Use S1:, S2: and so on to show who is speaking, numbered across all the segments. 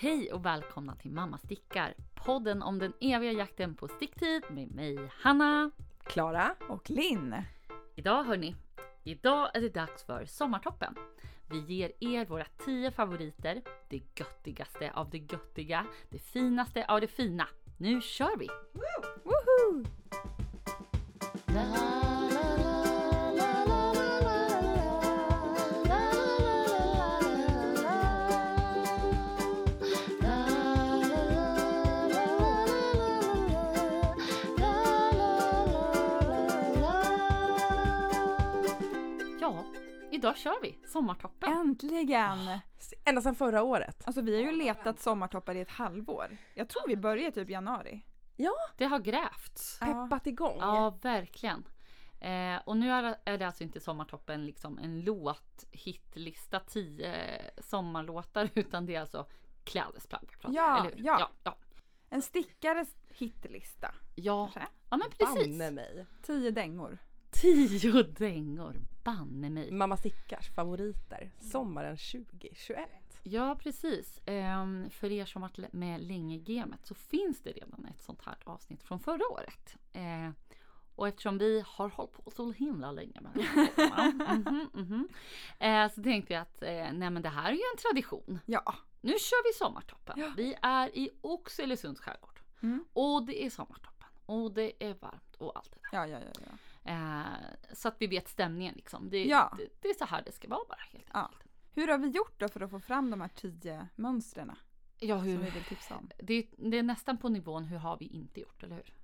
S1: Hej och välkomna till Mamma stickar, podden om den eviga jakten på sticktid med mig Hanna.
S2: Klara.
S3: Och Linn.
S1: Idag hörni, idag är det dags för Sommartoppen. Vi ger er våra 10 favoriter, det göttigaste av det göttiga, det finaste av det fina. Nu kör vi!
S3: Woho!
S1: Idag kör vi Sommartoppen.
S3: Äntligen!
S2: Ända sedan förra året.
S3: Alltså vi har ju letat sommartoppar i ett halvår. Jag tror vi började typ januari.
S1: Det har grävts.
S2: Peppat igång.
S1: Ja, verkligen. Eh, och nu är det, alltså inte Sommartoppen liksom en låt, hitlista, 10 sommarlåtar, utan det är alltså klädesplagg
S3: Ja,
S1: eller hur?
S3: ja.
S1: ja, ja.
S3: En stickares hitlista.
S1: Ja,
S3: Kanske?
S1: ja men precis.
S2: Banne mig.
S3: Tio dängor.
S1: Tio dängor, banne mig.
S2: Mamma Stickars favoriter. Sommaren 2021.
S1: Ja, precis. Ehm, för er som varit med länge i gamet så finns det redan ett sånt här avsnitt från förra året. Eh, och eftersom vi har hållit på så himla länge med de här mhm, mhm, eh, så tänkte jag att eh, nej men det här är ju en tradition.
S3: Ja.
S1: Nu kör vi Sommartoppen.
S3: Ja.
S1: Vi är i Oxelösunds skärgård.
S3: Mm.
S1: Och det är Sommartoppen. Och det är varmt och allt det där.
S3: Ja, ja, ja. ja.
S1: Eh, så att vi vet stämningen liksom. Det,
S3: Ja.
S1: det, det är så här det ska vara bara helt
S3: Ja.
S1: enkelt.
S3: Hur har vi gjort då för att få fram de här tio mönstren
S1: Ja,
S3: som
S1: hur,
S3: vi vill tipsa om?
S1: det, det är nästan på nivån hur har vi inte gjort, eller hur?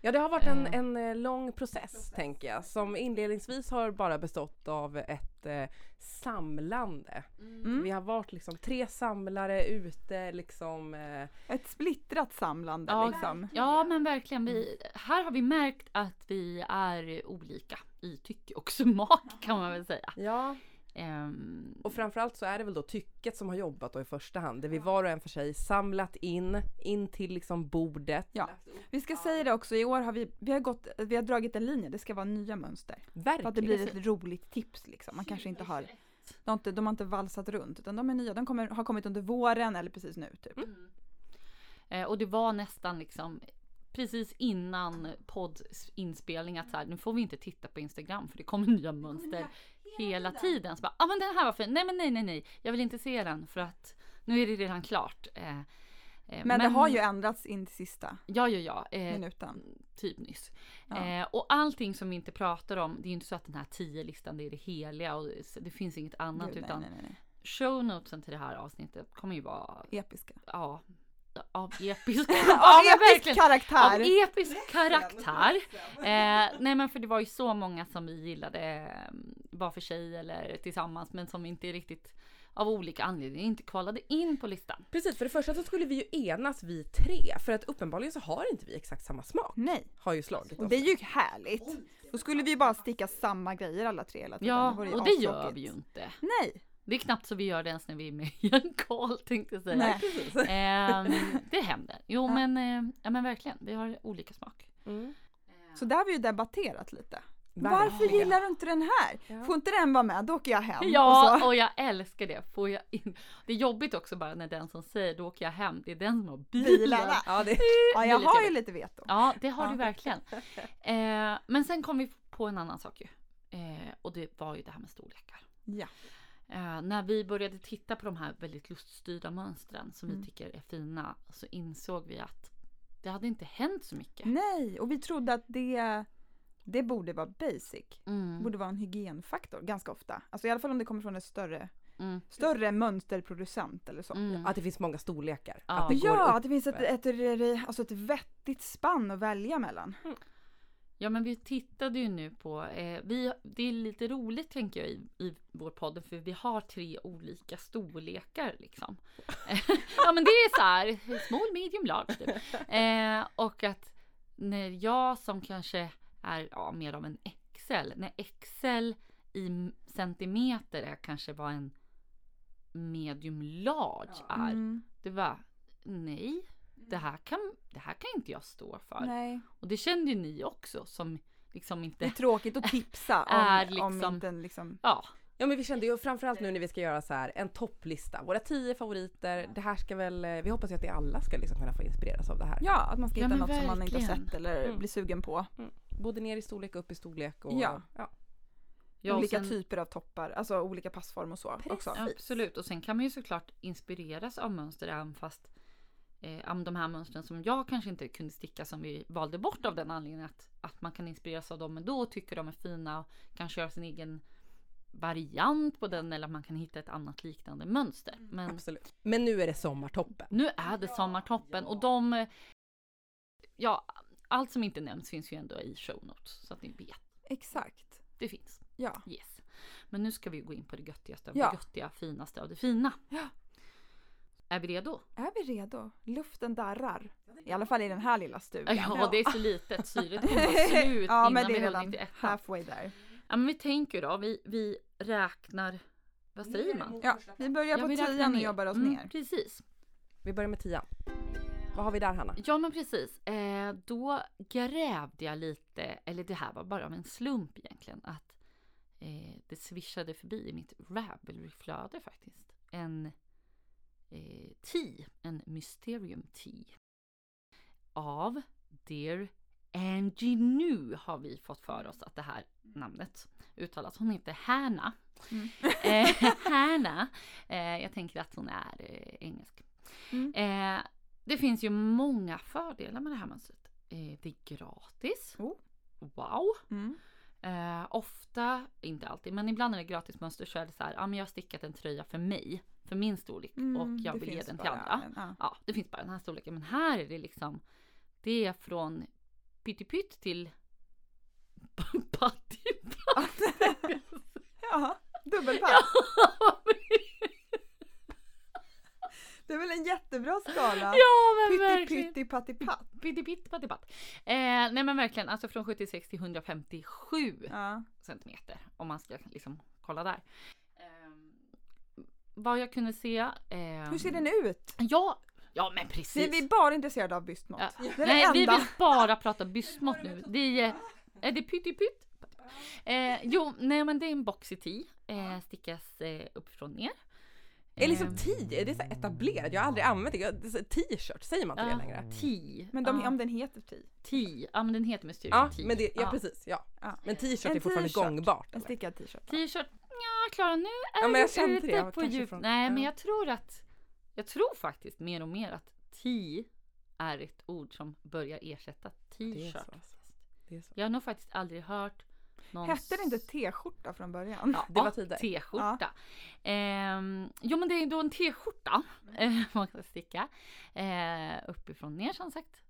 S2: Ja det har varit en,
S1: Eh.
S2: en eh, lång process tänker jag. Som inledningsvis har bara bestått av ett eh, samlande.
S3: Mm.
S2: Vi har varit liksom tre samlare ute liksom. Eh,
S3: Ett splittrat samlande
S1: Ja,
S3: liksom.
S1: Ja, men verkligen. Vi, här har vi märkt att vi är olika i tycke och smak kan man väl säga.
S2: ja.
S1: Ehm,
S2: Och framförallt så är det väl då tycket som har jobbat då i första hand. Där vi var och en för sig samlat in, in till liksom bordet.
S3: Ja. Vi ska säga det också, i år har vi, vi har, gått, vi har dragit en linje, det ska vara nya mönster. För
S2: Verkligen.
S3: att det blir ett roligt tips liksom. Man kanske inte har, de har inte, de har inte valsat runt utan de är nya, de kommer, har kommit under våren eller precis nu typ.
S1: Mm. Eh, och det var nästan liksom precis innan poddinspelning att så här, nu får vi inte titta på Instagram för det kommer nya mönster hela tiden. Så bara, ah, men den här var fin. Nej men nej nej nej, jag vill inte se den för att nu är det redan klart. Eh, eh,
S3: Men, det har ju ändrats in till sista
S1: Ja ja ja. Eh,
S3: minuten.
S1: typ nyss.
S3: Ja.
S1: Eh, och allting som vi inte pratar om, det är ju inte så att den här 10-listan det är det heliga och det, finns inget annat
S3: Gud,
S1: utan
S3: nej, nej, nej.
S1: show notesen till det här avsnittet kommer ju vara
S3: Episka.
S1: ja, av episk,
S3: Av episk
S1: verkligen. av
S3: karaktär!
S1: episk karaktär. Eh, nej men för det var ju så många som vi gillade eh, var för sig eller tillsammans men som inte riktigt av olika anledningar inte kvalade in på listan.
S2: Precis, för det första så skulle vi ju enas vi tre. För att uppenbarligen så har inte vi exakt samma smak.
S3: Nej,
S2: Har ju slagit
S3: och
S2: oss.
S3: det är ju härligt. Då skulle vi bara sticka samma grejer alla tre hela tiden.
S1: Ja,
S3: ju
S1: och det gör vi ju inte.
S3: Nej,
S1: Det är knappt så vi gör det ens när vi är med i en call tänkte jag säga.
S3: nej.
S2: Precis.
S1: Ehm, det händer. Jo
S3: Ja.
S1: men, eh, ja, men verkligen, vi har olika smak.
S2: Mm.
S3: Så där har vi ju debatterat lite. Varför gillar du inte den här?
S2: Ja.
S3: Får inte den vara med, då åker jag hem. Och
S1: Ja,
S3: så.
S1: och jag älskar det. Får jag in... Det är jobbigt också bara när den som säger då åker jag hem, det är den som har bilen.
S3: Bilarna.
S2: Ja, det,
S3: Ja,
S1: Det
S3: jag
S1: lite
S3: har ju lite veto.
S1: Ja, det har
S3: Ja.
S1: du verkligen. Eh, men sen kom vi på en annan sak ju. Eh, och det var ju det här med storlekar.
S3: Ja.
S1: Eh, när vi började titta på de här väldigt luststyrda mönstren som
S3: Mm.
S1: vi tycker är fina så insåg vi att det hade inte hänt så mycket.
S3: Nej, och vi trodde att det, det borde vara basic.
S1: Mm.
S3: borde vara en hygienfaktor ganska ofta. Alltså i alla fall om det kommer från en större,
S1: Mm.
S3: större mönsterproducent eller så.
S1: Mm.
S2: att det finns många storlekar.
S1: Ja.
S2: Att det
S3: Ja, att det finns ett, ett, ett, alltså ett vettigt spann att välja mellan.
S1: Ja men vi tittade ju nu på, eh, vi, det är lite roligt tänker jag i, i vår podd för vi har tre olika storlekar liksom. ja men det är så här, small, medium, large typ. eh, Och att när jag som kanske är ja, mer av en XL, när XL i centimeter är kanske vad en medium large är.
S3: Mm.
S1: Det var nej, det här, kan, det här kan inte jag stå för.
S3: Nej,
S1: Och det kände ju ni också som liksom
S3: det är
S1: inte,
S3: tråkigt att tipsa om,
S1: Är
S3: om
S1: liksom-
S3: inte en liksom,
S1: ja,
S2: Ja men vi kände ju framförallt nu när vi ska göra så här en topplista, våra tio favoriter. Det här ska väl, eh, vi hoppas ju att vi alla ska liksom kunna få inspireras av det här.
S3: Ja, att man ska
S1: Ja,
S3: hitta något som man inte har
S1: verkligen.
S3: sett eller
S2: Mm.
S3: blir sugen på.
S2: Både ner i storlek och upp i storlek och
S3: Ja.
S2: ja.
S1: Ja, och
S3: olika
S1: sen-
S3: typer av toppar, alltså olika passform och så också.
S1: Absolut, och sen kan man ju såklart inspireras av mönster även fast eh, de här mönstren som jag kanske inte kunde sticka som vi valde bort av den anledningen att, att man kan inspireras av dem ändå och tycker de är fina och kanske göra sin egen variant på den eller att man kan hitta ett annat liknande mönster. Men
S2: Absolut. Men nu är det sommartoppen.
S1: nu är det sommartoppen och de Ja, allt som inte nämns finns ju ändå i show notes så att ni vet.
S3: Exakt.
S1: Det finns.
S3: Ja.
S1: Yes. Men nu ska vi gå in på det göttigaste av
S3: Ja.
S1: det göttiga, finaste av det fina.
S3: Ja.
S1: Är vi redo?
S3: Är vi redo? Luften darrar. I alla fall i den här lilla stugan.
S1: Ja, det är så litet. Syret kommer slut
S3: ja,
S1: innan
S3: men det
S1: vi
S3: är
S1: håller
S3: redan
S1: till ettan.
S3: halfway there.
S1: Ja, men vi tänker då, vi, vi räknar, vad säger man?
S3: Ja, vi börjar
S1: Ja,
S3: på
S1: vi räknar
S3: tian och jobbar oss
S1: Mm,
S3: ner.
S1: Precis.
S2: Vi börjar med tian. Vad har vi där Hanna?
S1: Ja men precis. Eh, då grävde jag lite, eller det här var bara av en slump egentligen, att eh, det swishade förbi i mitt Ravelry-flöde faktiskt. En eh, tea, en Mysterium Tea. Av Dear Angie Nu har vi fått för oss att det här namnet uttalas. Hon heter Hanna.
S3: Mm.
S1: Eh, Hanna. Eh, jag tänker att hon är eh, engelsk.
S3: Mm.
S1: Eh, det finns ju många fördelar med det här mönstret. Eh, det är gratis.
S3: Oh.
S1: Wow!
S3: Mm.
S1: Eh, ofta, inte alltid, men ibland när det är gratis mönster så är det så här, ja men jag har stickat en tröja för mig, för min storlek
S3: Mm,
S1: och jag vill ge den till andra.
S3: en, ja.
S1: Ja, det finns bara den här storleken, men här är det liksom, det är från pyttipytt till pattipatt.
S3: ja, dubbelpass. Det är väl en jättebra skala?
S1: ja men
S3: Pytti
S1: verkligen.
S3: pytti patti patt.
S1: Pyttipitt pattipatt. Eh, nej men verkligen, alltså från 76 till 157
S3: Ja.
S1: centimeter om man ska liksom kolla där. Vad jag kunde se. ehm,
S3: Hur ser den ut?
S1: Ja, ja men precis.
S3: Vi, vi är bara intresserade av bystmått.
S1: Ja.
S3: Det är
S1: Nej,
S3: det
S1: vi
S3: enda.
S1: vill bara prata bystmått nu. Det är, är det pyttipytt? Eh, jo, nej men det är en boxy tee. Eh, stickas eh, uppifrån ner.
S2: Är liksom
S1: Ehm,
S2: tee, är det så etablerat? Jag har aldrig använt det. T-shirt, säger man inte det längre?
S1: Tee.
S3: Men de,
S1: ja,
S3: om den heter T.
S1: tee. Ja men den heter Mysterium
S2: Ja,
S1: tee.
S2: men det, ja, precis. Ja.
S3: Ja.
S2: Men t-shirt
S3: En
S2: är fortfarande
S3: t-shirt.
S2: gångbart.
S3: En stickad t-shirt.
S1: T-shirt, ja Klara nu är
S2: Ja, men jag
S1: du ute
S2: det,
S1: på djup.
S2: från-
S1: Nej men
S2: ja.
S1: jag tror att, jag tror faktiskt mer och mer att tee är ett ord som börjar ersätta t-shirt.
S2: så. alltså.
S1: Jag har nog faktiskt aldrig hört någon
S3: Hette det inte t-skjorta från början?
S1: Ja,
S2: Det var tider.
S1: T-skjorta. Ehm, jo men det är då en T-skjorta eh, man kan sticka. Eh, uppifrån ner som sagt.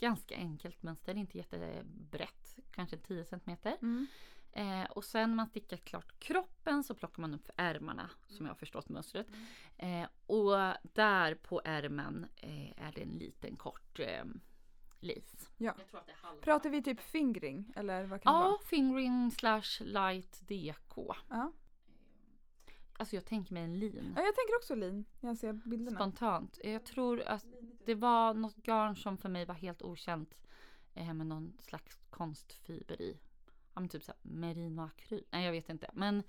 S1: Ganska enkelt mönster, inte jättebrett. Kanske 10 centimeter.
S3: Mm.
S1: Eh, och sen man stickat klart kroppen så plockar man upp ärmarna som jag har förstått mönstret. Eh, och där på ärmen eh, är det en liten kort eh, lis.
S3: Ja.
S1: Det.
S3: Pratar vi typ fingring eller vad kan det
S1: Ja,
S3: vara?
S1: fingering slash light DK.
S3: Ja.
S1: Alltså jag tänker mig en lin.
S3: ja, jag tänker också lin när jag ser bilderna.
S1: Spontant. Jag tror att det var något garn som för mig var helt okänt. Eh, med någon slags konstfiber i. Ja men typ såhär merino akryl. Nej jag vet inte. Men.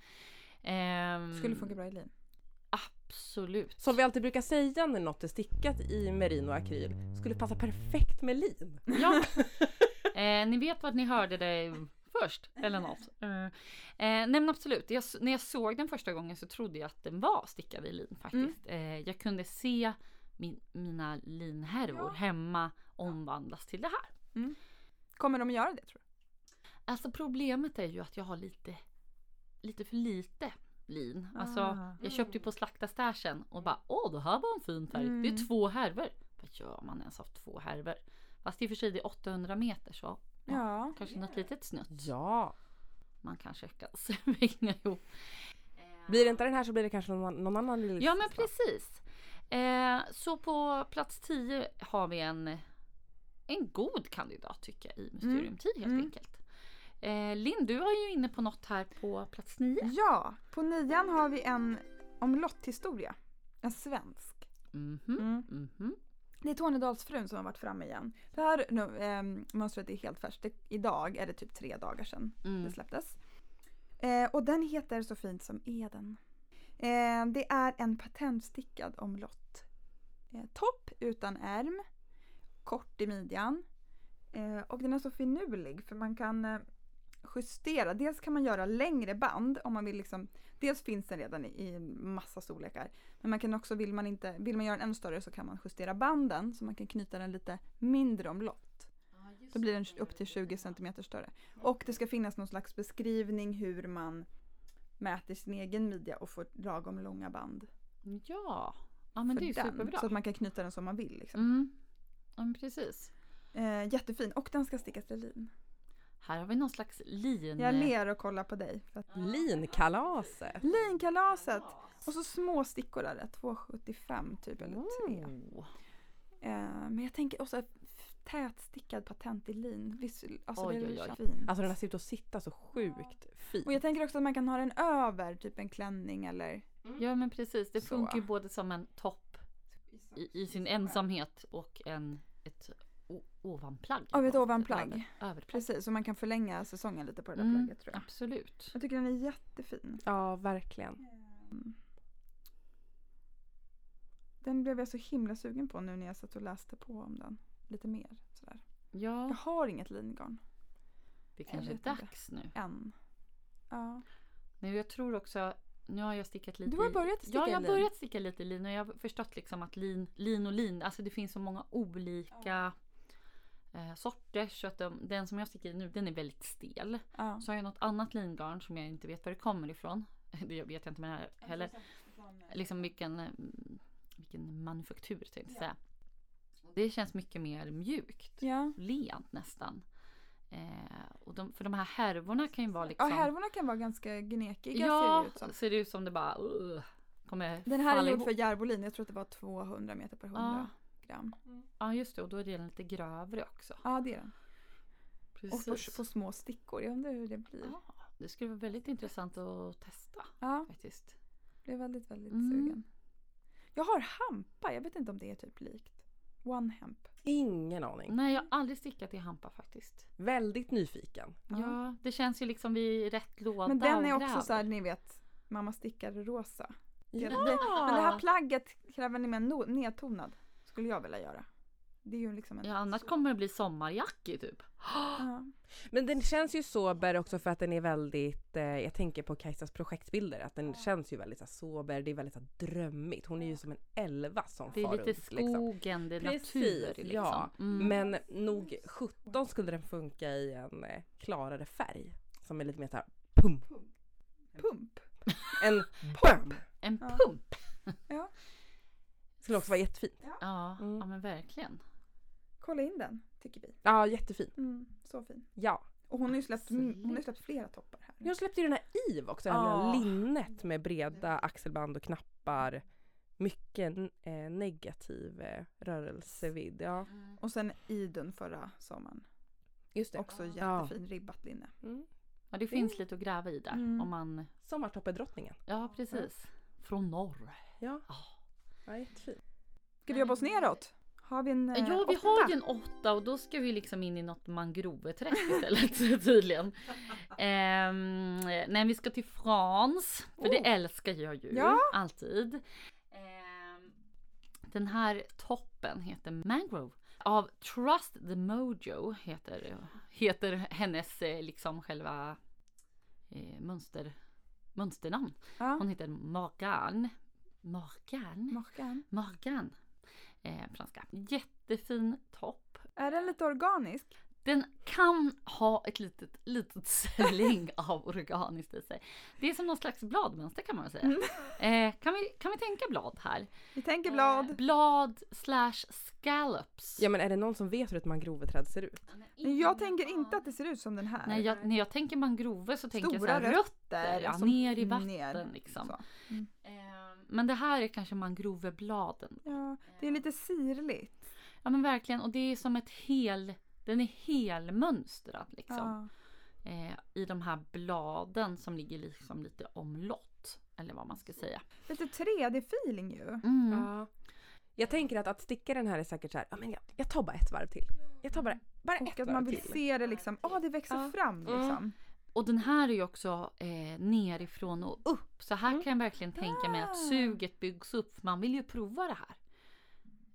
S1: ehm,
S3: Skulle funka bra i lin.
S1: Absolut.
S2: Som vi alltid brukar säga när något är stickat i merino akryl, skulle passa perfekt med lin.
S1: Ja. Eh, ni vet vad ni hörde det först eller något. Eh, eh, nej men absolut. Jag, när jag såg den första gången så trodde jag att den var stickad i lin faktiskt. Eh, jag kunde se min, mina linhärvor hemma omvandlas till det här.
S3: Kommer de att göra det tror du?
S1: Alltså problemet är ju att jag har lite, lite för lite lin. Alltså
S3: Ah.
S1: jag köpte ju på slaktarstashen och bara åh det här var en fin färg. Det är
S3: Mm.
S1: två härvor. Vad gör man ens av två härvor? Fast i och för sig det är 800 meter så
S3: Ja.
S1: kanske något litet snutt.
S2: Ja.
S1: Man kanske kan svänga ihop.
S2: Blir det inte den här så blir det kanske någon, någon annan liten
S1: Ja men precis. Eh, så på plats 10 har vi en, en god kandidat tycker jag i Mysterium
S3: Mm.
S1: 10 helt
S3: Mm.
S1: enkelt. Eh, Linn, du var ju inne på något här på plats 9.
S3: Ja, på nian har vi en om lotthistoria. En svensk.
S1: Mhm,
S3: Mm.
S1: mhm.
S3: Det är Tornedalsfrun som har varit framme igen. Det här nu, eh, mönstret är helt färskt. Idag är det typ tre dagar sedan
S1: Mm.
S3: det släpptes. Eh, och den heter så fint som Eden. Eh, det är en patentstickad omlott. Eh, topp utan ärm, kort i midjan. Eh, och den är så finurlig för man kan eh, justera. Dels kan man göra längre band om man vill liksom. Dels finns den redan i, i massa storlekar. Men man kan också, vill man, inte, vill man göra den ännu större så kan man justera banden så man kan knyta den lite mindre omlott. Då blir den upp till 20 cm större. Och det ska finnas någon slags beskrivning hur man mäter sin egen midja och får lagom långa band.
S1: Ja, ja men det är
S3: den,
S1: superbra.
S3: Så att man kan knyta den som man vill. Liksom.
S1: Mm. Ja, precis.
S3: Eh, jättefin och den ska stickas till lin.
S1: Här har vi någon slags lin.
S3: Jag ler och kollar på dig. För att...
S2: Linkalaset.
S3: Linkalaset! Och så små stickor där, 2,75 typ eller 3.
S1: Oh.
S3: Eh, men jag tänker också tätstickad patent i lin. Visst, alltså
S1: Oj,
S3: det är
S1: oj, oj.
S3: fint.
S2: Alltså den har sett ut att sitta så sjukt fint.
S3: Och jag tänker också att man kan ha den över typ en klänning eller
S1: Ja men precis, det
S3: Så.
S1: funkar ju både som en topp i, i sin ensamhet och en, ett ovanplagg.
S3: Ja, ett ovanplagg.
S1: Över, överplagg.
S3: precis så man kan förlänga säsongen lite på det där
S1: Mm,
S3: plagget tror jag.
S1: Absolut.
S3: Jag tycker den är jättefin.
S2: Ja, verkligen.
S3: Mm. Den blev jag så himla sugen på nu när jag satt och läste på om den. Lite mer sådär. Jag
S1: Ja,
S3: har inget lingarn
S1: det kanske är
S3: vet inte.
S1: dags nu.
S3: än. Ja.
S1: Men jag tror också, nu har jag stickat lite
S3: Du har börjat sticka
S1: Ja, jag har börjat sticka lite lin och jag har förstått liksom att lin, lin och lin, alltså det finns så många olika eh, sorter så att de, den som jag stickar i nu den är väldigt stel.
S3: ja.
S1: Så har jag något annat lingarn som jag inte vet var det kommer ifrån. Det vet jag inte med det här heller. Liksom vilken, eh, vilken manufaktur tänkte jag säga. Det känns mycket mer mjukt.
S3: ja.
S1: Lent nästan. Eh, och de, för de här härvorna kan ju vara liksom.
S3: Ja, härvorna kan vara ganska gnekiga
S1: ja,
S3: ser det ut som.
S1: ser det ut som det bara uh, kommer
S3: Den här är gjord
S1: ihop.
S3: för järbolin. Jag tror att det var 200 meter per 100
S1: Ja.
S3: Gram.
S1: Ja just det och då är den lite grövre också.
S3: Ja, det är den. Och på,
S1: Precis.
S3: på små stickor. Jag undrar hur det blir.
S1: Ja, det skulle vara väldigt intressant att testa
S3: Ja,
S1: faktiskt.
S3: blev väldigt, väldigt
S1: Mm.
S3: sugen. Jag har hampa. Jag vet inte om det är typ likt. One hemp.
S2: Ingen aning.
S1: Nej jag har aldrig stickat i hampa faktiskt.
S2: Väldigt nyfiken.
S1: Ja, det känns ju liksom vid rätt låda
S3: Men den är också så här, ni vet, mamma stickar rosa.
S2: Ja.
S3: det- Men det här plagget kräver ni mer nedtonad. Skulle jag vilja göra. Det är ju liksom en...
S1: Ja annars kommer det bli sommarjacki typ.
S3: Ja.
S2: Men den känns ju sober också för att den är väldigt, eh, jag tänker på Kajsas projektbilder, att den känns ju väldigt så här, sober, det är väldigt så här, drömmigt. Hon är ju som en elva som
S1: Det är
S2: far
S1: lite
S2: runt. Liksom.
S1: skogen, det är
S2: Precis,
S1: natur liksom.
S2: ja.
S1: Mm.
S2: Men nog 17 skulle den funka i en eh, klarare färg. Som är lite mer såhär pum.
S3: Pump.
S2: En pump.
S1: En
S3: Ja.
S2: Skulle också vara jättefint.
S1: Ja,
S2: Mm.
S1: ja men verkligen.
S3: Kolla in den, tycker vi.
S2: Ja, jättefin.
S3: Mm, så fin.
S2: Ja.
S3: Och hon har ju släppt, hon har släppt flera toppar här.
S2: Jag släppte ju den här Eve också,
S3: Ja.
S2: här linnet med breda axelband och knappar. Mycket eh, negativ eh, rörelsevidd. Ja,
S3: Och sen Idun förra sommaren.
S2: just det.
S3: Också
S2: Ja.
S3: jättefin ribbat linne.
S2: Mm.
S1: Ja det finns lite att gräva i där.
S3: Mm.
S1: Om man,
S2: Sommartoppedrottningen.
S1: ja precis. Från norr.
S2: Ja.
S1: Ja.
S2: Ja, jättefin.
S3: Ska vi jobba oss neråt? Har vi en eh,
S1: Ja, vi
S3: åtta?
S1: har ju en åtta och då ska vi liksom in i något mangroveträsk istället tydligen. Ehm, nej, vi ska till France, för det
S3: Oh.
S1: älskar jag ju
S3: Ja.
S1: alltid. Ehm, den här toppen heter Mangrove av Trust the Mojo heter, heter hennes eh, liksom själva eh, mönster, mönsternamn.
S3: Ja.
S1: Hon heter Morgan. Morgan?
S3: Morgan.
S1: Morgan. Eh, franska. Jättefin topp.
S3: Är den lite organisk?
S1: Den kan ha ett litet, litet släng av organiskt i sig. Det är som någon slags bladmönster kan man väl säga.
S3: Mm.
S1: Eh, kan, vi, kan vi tänka blad här?
S3: Vi tänker blad.
S1: Eh, blad slash scallops.
S2: Ja men är det någon som vet hur ett mangroveträd ser ut?
S3: Men jag tänker inte att det ser ut som den här.
S1: Nej, jag, när jag tänker mangrove så tänker jag så
S3: Stora
S1: här,
S3: rötter.
S1: ja,
S3: som-
S1: ner i vatten
S3: ner,
S1: liksom.
S3: så.
S1: Men det här är kanske mangrovebladen.
S3: Ja, det är lite sirligt.
S1: Ja men verkligen och det är som ett hel, den är helmönstrad liksom.
S3: Ja.
S1: eh, i de här bladen som ligger liksom lite omlott. Eller vad man ska säga.
S3: Lite 3D-feeling ju.
S1: Mm.
S2: Ja. Jag tänker att att sticka den här är säkert så här, ja men jag, jag tar bara ett varv till. Jag tar bara, bara ett
S3: Och att
S2: varv
S3: man vill
S2: till.
S3: se det liksom, åh det växer
S2: Ja.
S3: fram
S2: Mm.
S1: Och den här är ju också eh, nerifrån och upp. Så här
S2: Mm.
S1: kan jag verkligen tänka mig att
S3: Ah.
S1: suget byggs upp. Man vill ju prova det här.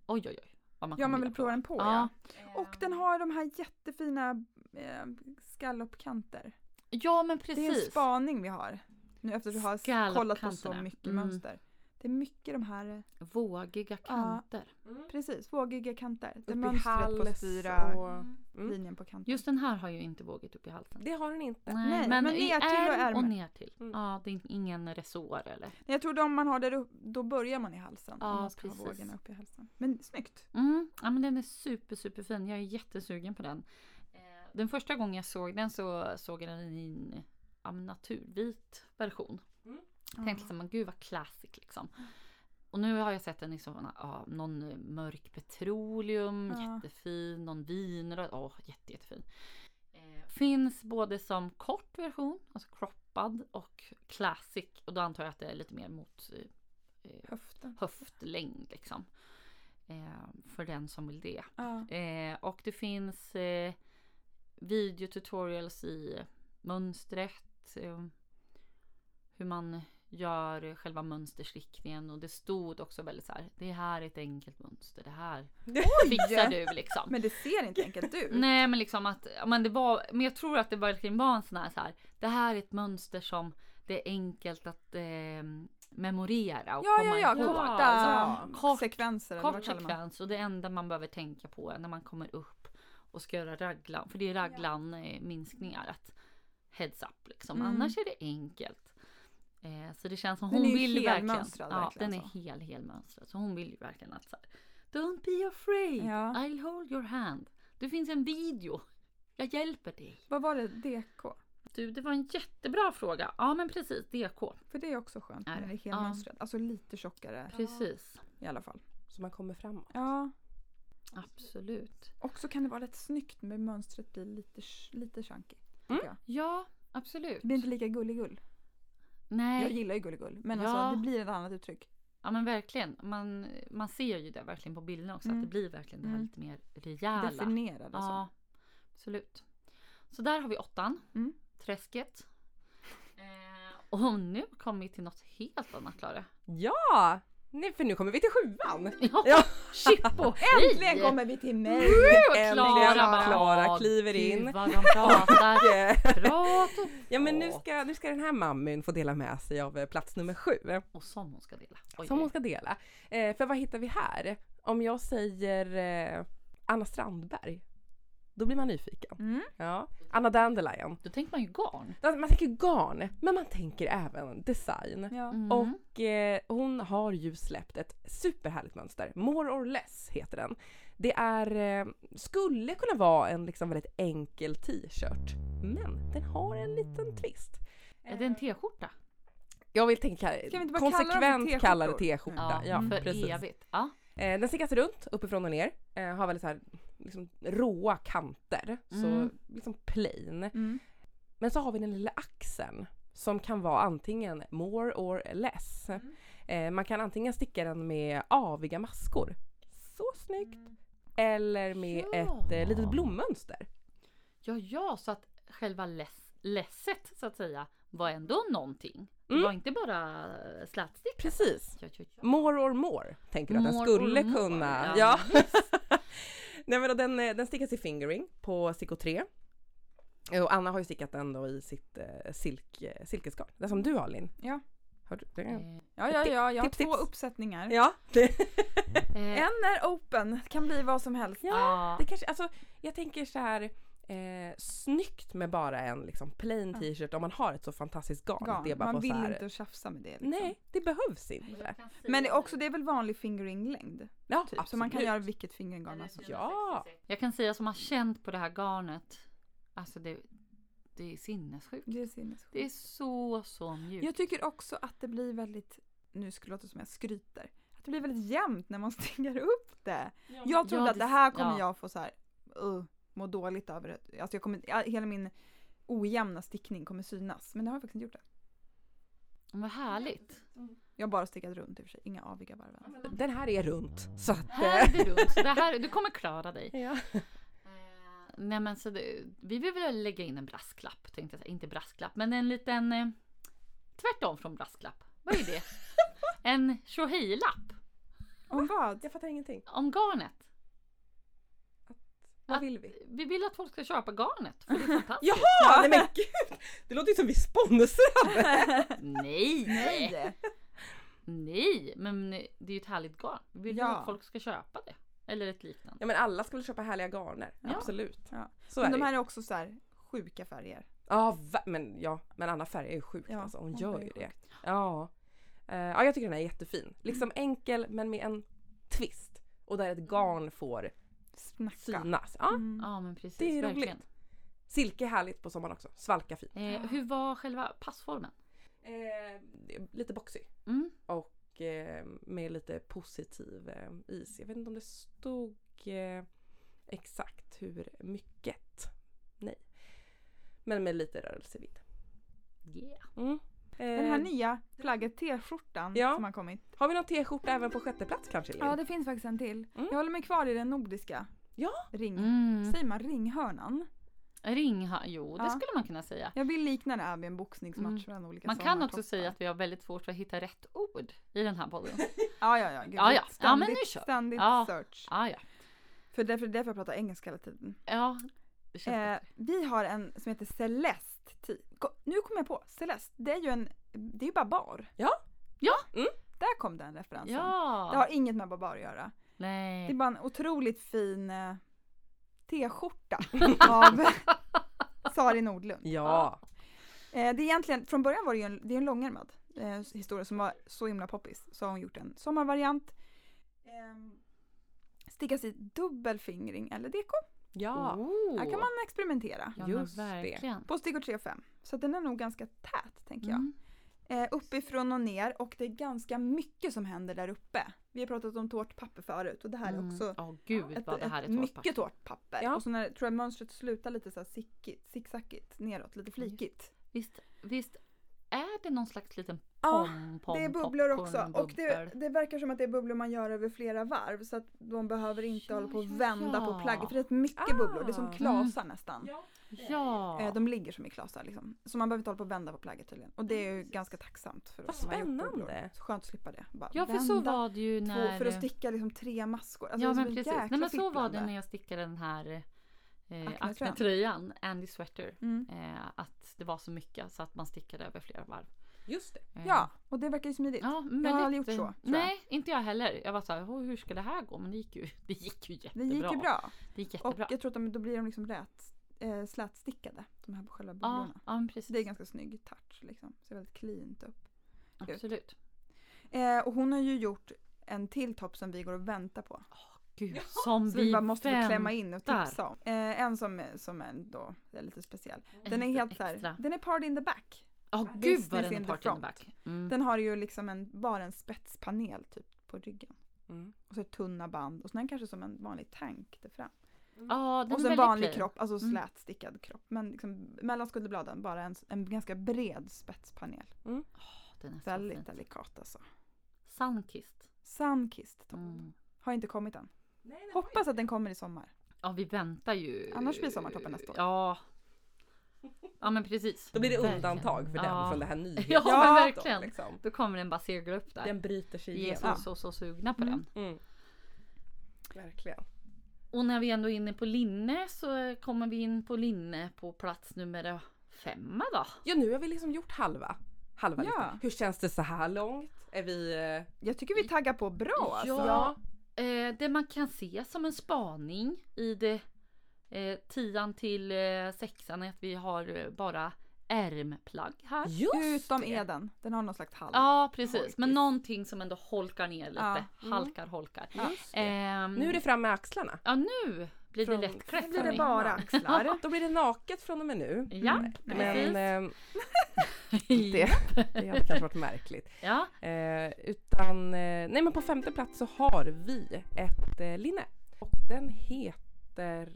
S1: Oj oj oj. Vad man
S3: Ja, man vill prova den på
S1: Ja.
S3: ja. Och den har de här jättefina eh, skallopkanter.
S1: Ja men
S3: Det är en
S1: precis.
S3: spaning vi har. Nu efter att vi har kollat på så mycket
S1: Mm.
S3: mönster. Det är mycket de här,
S1: Vågiga kanter.
S3: precis, vågiga kanter. Det är
S2: Upp i hals och... Mm.
S3: linjen på kanten.
S1: Just den här har ju inte vågigt upp i halsen.
S2: Det har den inte.
S3: Nej,
S1: men,
S3: men
S1: i
S3: ner till och
S1: ärm och
S3: ärmen.
S1: ner till.
S2: Mm.
S1: Ja, det är ingen resår eller?
S3: Jag trodde om man har det upp, då börjar man i halsen.
S1: Ja,
S3: om man ska ha
S1: precis.
S3: vågorna upp i halsen. Men snyggt.
S1: Mm. Ja men den är super super fin. Jag är jättesugen på den. Eh, Den första gången jag såg den så såg jag den i en ja, men naturvit version. Jag tänkte liksom, gud vad classic liksom. Och nu har jag sett i såna, ja, någon eh, mörk petroleum,
S3: Ja.
S1: jättefin, någon vinröd, åh jätte, jättefin. Eh, finns både som kort version, alltså croppad och classic. Och då antar jag att det är lite mer mot eh, eh,
S3: Höften.
S1: höftlängd liksom. Eh, för den som vill det.
S3: Ja.
S1: Eh, och det finns eh, videotutorials i mönstret. Eh, hur man gör själva mönsterstickningen och det stod också väldigt så här. Det här är ett enkelt mönster. Det här fixar du liksom.
S3: Men det ser inte enkelt ut.
S1: Nej men liksom att, ja, men det var, men jag tror att det verkligen var en sån här, så här det här är ett mönster som det är enkelt att eh, memorera och
S3: Ja,
S1: komma
S3: ja, ja,
S1: ihåg.
S3: korta
S1: Alltså, kort,
S3: sekvenser.
S1: kort sekvens och det enda man behöver tänka på är när man kommer upp och ska göra raglan, för det är raglan eh, minskningar att heads up liksom.
S3: Mm.
S1: Annars är det enkelt. Eh, så det känns som
S3: Den
S1: hon vill verkligen.
S3: helmönstrad
S1: Ja,
S3: verkligen
S1: den är
S3: så.
S1: hel, helmönstrad. Så hon vill ju verkligen att så här, Don't be afraid,
S3: Ja.
S1: I'll hold your hand. Det finns en video. Jag hjälper dig.
S3: Vad var det? DK?
S1: Du, det var en jättebra fråga. Ja, men precis. DK.
S3: För det är också skönt
S1: Är
S3: när
S1: det?
S3: är helmönstrat. Alltså lite tjockare
S1: Precis.
S3: i alla fall.
S2: Så man kommer framåt.
S3: Ja.
S1: Absolut.
S3: Och så kan det vara rätt snyggt med mönstret blir lite, lite chunky.
S2: Mm.
S1: Ja, absolut.
S3: Det blir inte lika gulligull.
S1: Nej.
S3: Jag gillar ju gulligull. Men
S1: Ja.
S3: alltså det blir ett annat uttryck.
S1: Ja men verkligen. Man, man ser ju det verkligen på bilderna också.
S3: Mm.
S1: Att det blir verkligen det här
S3: Mm.
S1: lite mer rejäla.
S3: Definierad alltså.
S1: Ja, absolut. Så där har vi åttan.
S3: Mm.
S1: Träsket. Eh, och nu kommer vi till något helt annat Klara.
S2: Ja! Nej, för nu kommer vi till sjuan.
S1: Ja,
S2: Ja.
S3: Äntligen
S1: hej!
S3: kommer vi till mig!
S2: Äntligen
S1: Klara
S2: Klara
S1: "Åh,
S2: kliver
S1: gud,
S2: in."
S1: vad de pratar. Prat och
S2: Ja men nu ska, nu ska den här mammin få dela med sig av eh, plats nummer sju.
S1: Och som hon ska dela. Oj,
S2: Som hon ska dela. Eh, för vad hittar vi här? Om jag säger eh, Anna Strandberg. Då blir man nyfiken.
S3: Mm.
S2: Ja. Anna Dandelion.
S1: Då tänker man ju garn.
S2: Alltså, Man tänker garn, men man tänker även design.
S3: Ja.
S1: Mm.
S2: Och eh, hon har ju släppt ett superhärligt mönster. More or less heter den. Det är, eh, skulle kunna vara en liksom väldigt enkel t-shirt. Men den har en liten twist.
S1: Är det en t-skjorta?
S2: Jag vill tänka
S3: Ska vi inte bara kalla dem för
S2: konsekvent kalla det t-skjorta.
S1: Ja,
S2: Ja,
S1: för
S2: precis.
S1: evigt. Ja.
S2: Eh, den stickas runt uppifrån och ner. Eh, har väldigt så här, liksom, råa kanter. Så
S1: Mm.
S2: liksom plain.
S3: Mm.
S2: Men så har vi den lilla axeln som kan vara antingen more or less. Eh, man kan antingen sticka den med aviga maskor. Så snyggt! Eller med
S1: Ja.
S2: ett eh, litet blommönster.
S1: Ja, ja, så att själva less, lesset så att säga var ändå någonting. Det
S2: Mm.
S1: var inte bara slätstick.
S2: Precis.
S1: Ja, ja, ja.
S2: More or more tänker du att den skulle
S1: or more,
S2: kunna.
S1: ja.
S2: Nej men då den, eh, den stickas i fingering på Stickor 3. Eh, Och Anna har ju stickat den då i sitt eh, silk, eh, silkesgarn. Det som du har Linn.
S3: Ja.
S2: Har du, det,
S1: Eh,
S3: Ja, ja, ja, jag har
S2: Tips,
S3: två
S2: tips.
S3: uppsättningar.
S2: ja.
S3: En är open, kan bli vad som helst.
S1: ja.
S2: det kanske, alltså jag tänker så här. Eh, snyggt med bara en liksom plain
S3: Ja.
S2: t-shirt om man har ett så fantastiskt garn. att
S3: Garn.
S2: Det är bara
S3: Man vill
S2: så här,
S3: inte tjafsa med det. Liksom.
S2: Nej, det behövs inte.
S3: Men det är också, det är väl vanlig fingering-längd?
S2: Ja,
S3: Typ. Så man kan göra vilket fingeringgarn man som
S2: Ja.
S1: Jag kan säga som har känt på det här garnet. Alltså det, det är sinnessjukt.
S3: Det är sinnessjukt.
S1: Det är så, så mjukt.
S3: Jag tycker också att det blir väldigt, nu skulle det låta som jag skryter, att det blir väldigt jämnt när man stinger upp det. Jag trodde
S1: Ja,
S3: att det
S1: det-
S3: här kommer
S1: ja.
S3: jag få så här, uh, må dåligt över det. Alltså jag kommer, hela min ojämna stickning kommer synas. Men det har jag faktiskt inte gjort det.
S1: Vad härligt.
S3: Jag har bara stickat runt i och för sig, inga aviga varv.
S2: Den här är runt. Så att,
S1: Här är det runt. Det här, du kommer klara dig.
S2: ja.
S1: Eh, nej men så det, vi vill väl lägga in en brasklapp tänkte jag säga. Inte brasklapp men en liten eh, tvärtom från brasklapp. Vad är det? en tjohej-lapp
S3: Om vad?
S2: Jag fattar ingenting.
S1: om garnet.
S2: Vad vill vi?
S1: Vi vill att folk ska köpa garnet för det är fantastiskt.
S2: Jaha! Nej men gud! Det låter ju som vi sponsrade!
S1: Nej!
S3: Nej!
S1: Nej! Men det är ju ett härligt garn. Vi vill ju
S3: Ja.
S1: att folk ska köpa det. Eller ett liknande.
S2: Ja men alla ska väl köpa härliga garner?
S1: Ja.
S2: Absolut.
S3: Ja.
S2: Så
S3: Men
S2: är
S3: de här är också så här sjuka färger.
S2: Ja, va- men, ja, men Anna Färg är ju sjuk
S3: Ja,
S2: alltså. Hon
S3: hon
S2: gör ju det.
S3: sjukt.
S2: Ja. Eh, ja, jag tycker den är jättefin. Liksom enkel men med en twist. Och där ett garn får
S3: Snacka.
S2: synas. Ja,
S3: Mm.
S1: Ja men precis.
S2: det är
S1: verkligen.
S2: roligt. Silke är härligt på sommaren också. Svalka fint.
S1: Eh, hur var själva passformen?
S2: Eh, lite boxy.
S1: Mm.
S2: Och eh, med lite positiv eh, is. Jag vet inte om det stod eh, exakt hur mycket. Nej. Men med lite rörelsevidd.
S1: Yeah.
S2: Mm.
S3: Den här
S2: Eh,
S3: nya flagget t-skjortan
S2: Ja.
S3: som har kommit.
S2: Har vi någon t-skjorta även på sjätte plats kanske?
S3: Ja det finns faktiskt en till.
S2: Mm.
S3: Jag håller mig kvar i den nordiska.
S2: Ja.
S3: Ring.
S1: Mm.
S3: Säger man ringhörnan?
S1: Ring, jo det
S3: Ja.
S1: skulle man kunna säga.
S3: Jag vill likna det här vid en boxningsmatch
S1: Mm.
S3: olika
S1: Man kan också säga att vi har väldigt svårt för att hitta rätt ord i den här podden.
S3: Ja ja ja. Gud,
S1: Ja, ja.
S3: Ständigt,
S1: Ja, men nu kör
S3: ständigt
S1: Ja.
S3: search.
S1: Ah, ja.
S3: För därför, därför jag pratar engelska hela tiden.
S1: ja,
S3: Eh, vi har en som heter Celeste. Ko- Nu kommer jag på. Celeste. Det är ju en, det är ju Babar.
S2: Ja.
S1: Ja.
S2: Mm.
S3: Där kom den referensen.
S1: Ja.
S3: Det har inget med Babar att göra. Det är
S1: Nej.
S3: bara en otroligt fin eh, t-skjorta av Sari Nordlund.
S2: Ja.
S3: Eh, det är egentligen, från början var det ju en, det är en långärmad eh, historia som var så himla poppis. Så har hon gjort en sommarvariant. Eh, stickas i dubbelfingring eller deko.
S2: Ja.
S1: Oh.
S3: Här kan man experimentera.
S1: ja,
S2: just det.
S1: verkligen.
S3: På stickor 3 och 5. Så den är nog ganska tät tänker jag.
S1: Mm.
S3: Eh, uppifrån och ner och det är ganska mycket som händer där uppe. Vi har pratat om tårtpapper förut och det här är
S1: Mm.
S3: också
S1: Åh gud
S3: ett,
S1: vad det här är
S3: ett mycket
S1: tårtpapper.
S3: tårtpapper.
S2: Ja.
S3: Och så när tror jag mönstret slutar lite så här sickigt, zigzackigt neråt, lite flikigt.
S1: Visst, visst är det någon slags liten
S3: Ja,
S1: pom, pom,
S3: det är bubblor också och
S1: popcornbubbel?
S3: det, det verkar som att det är bubblor man gör över flera varv så att de behöver inte
S1: Ja,
S3: hålla på och vända
S1: ja.
S3: på plagget för det är mycket
S2: Ah.
S3: bubblor, det är som klasar nästan.
S1: Ja.
S3: Eh, De ligger som i klasar liksom. Så man behöver inte hålla på och vända på plagget tydligen. Och det är ju ganska tacksamt för
S2: Vad spännande.
S3: Så Skönt att slippa det. Bara
S1: ja, för så var det ju
S3: två,
S1: när...
S3: för att sticka liksom tre maskor. Alltså
S1: ja, men
S3: så
S1: precis. Nej, men så var det när jag stickade den här eh,
S3: Acne-tröjan.
S1: Andy Sweater.
S3: Mm.
S1: Eh, att det var så mycket så att man stickade över flera varv.
S2: Just det.
S1: Eh,
S3: Ja, och det verkar ju smidigt.
S1: Ja, men
S3: Jag har aldrig gjort så, tror jag.
S1: Nej, inte jag heller. Jag var så här, "Åh, hur ska det här gå? Men det gick ju, det gick ju
S3: det
S1: jättebra.
S3: gick ju bra.
S1: Det gick
S3: Och
S1: jättebra.
S3: jag tror att de, då blir de liksom rät, eh, slätstickade. De här själva
S1: ja,
S3: bubblorna.
S1: ja, men precis.
S3: Det är ganska snygg touch liksom. Ser väldigt cleant upp.
S1: Absolut.
S3: Eh, och hon har ju gjort en till topp som vi går och väntar på.
S1: Gud, som
S3: Så vi
S1: vi
S3: bara måste få
S1: vänt-
S3: klämma in och
S1: väntar.
S3: tipsa om. Eh, en som, som är då är lite speciell. Den är helt så här,
S1: extra.
S3: den är party in the back.
S1: Åh gud vad den är
S3: the
S1: part in the back. Mm.
S3: Den har ju liksom en, bara en spetspanel typ på ryggen.
S2: Mm.
S3: Och så tunna band och sen kanske som en vanlig tank där fram.
S1: Ja, den
S3: Och så en vanlig
S1: plain.
S3: kropp, alltså
S1: Mm.
S3: slätstickad kropp. Men liksom mellan skulderbladen bara en, en ganska bred spetspanel.
S1: Åh, den är
S3: Väldigt
S1: fin.
S3: delikat alltså.
S1: Sunkissed.
S3: Sunkissed topp.
S1: Mm.
S3: Har inte kommit än. Hoppas att den kommer i sommar.
S1: Ja, vi väntar ju.
S3: Annars blir sommartoppen nästa år.
S1: Ja. Ja, men precis.
S2: Då blir det
S1: Verkligen.
S2: undantag för den
S1: ja.
S2: från det här nyhets-
S1: Ja, men verkligen.
S2: Liksom.
S1: Då kommer den bara segla upp där.
S2: Den bryter sig
S1: Vi är
S2: igenom.
S1: så, så, så sugna på
S3: Mm.
S1: den.
S2: Mm. Verkligen.
S1: Och när vi ändå är inne på linne så kommer vi in på linne på plats nummer femma då.
S2: Ja nu har vi liksom gjort halva. Halva
S3: Ja.
S2: listan. Hur känns det så här långt? Är vi... eh,
S3: Jag tycker vi taggar på bra alltså.
S1: Ja, eh, det man kan se som en spaning i det eh, tian till eh, sexan är att vi har eh, bara ärmplagg här.
S2: Just
S3: Utom
S2: det.
S3: Eden. Den har någon slags hall.
S1: Ja precis,
S3: Holkis.
S1: men någonting som ändå holkar ner lite.
S3: Ja.
S2: Mm.
S1: Halkar, holkar.
S2: Just det.
S1: Ehm,
S2: Nu är det fram med axlarna.
S1: Ja nu blir det lättklätt.
S3: Nu blir det bara axlar.
S2: Då blir det naket från och med nu.
S1: Ja,
S3: Mm.
S2: Men eh, det, det hade kanske varit märkligt.
S1: Ja,
S2: Eh, utan, eh, nej men på femte plats så har vi ett eh, linne. Och den heter...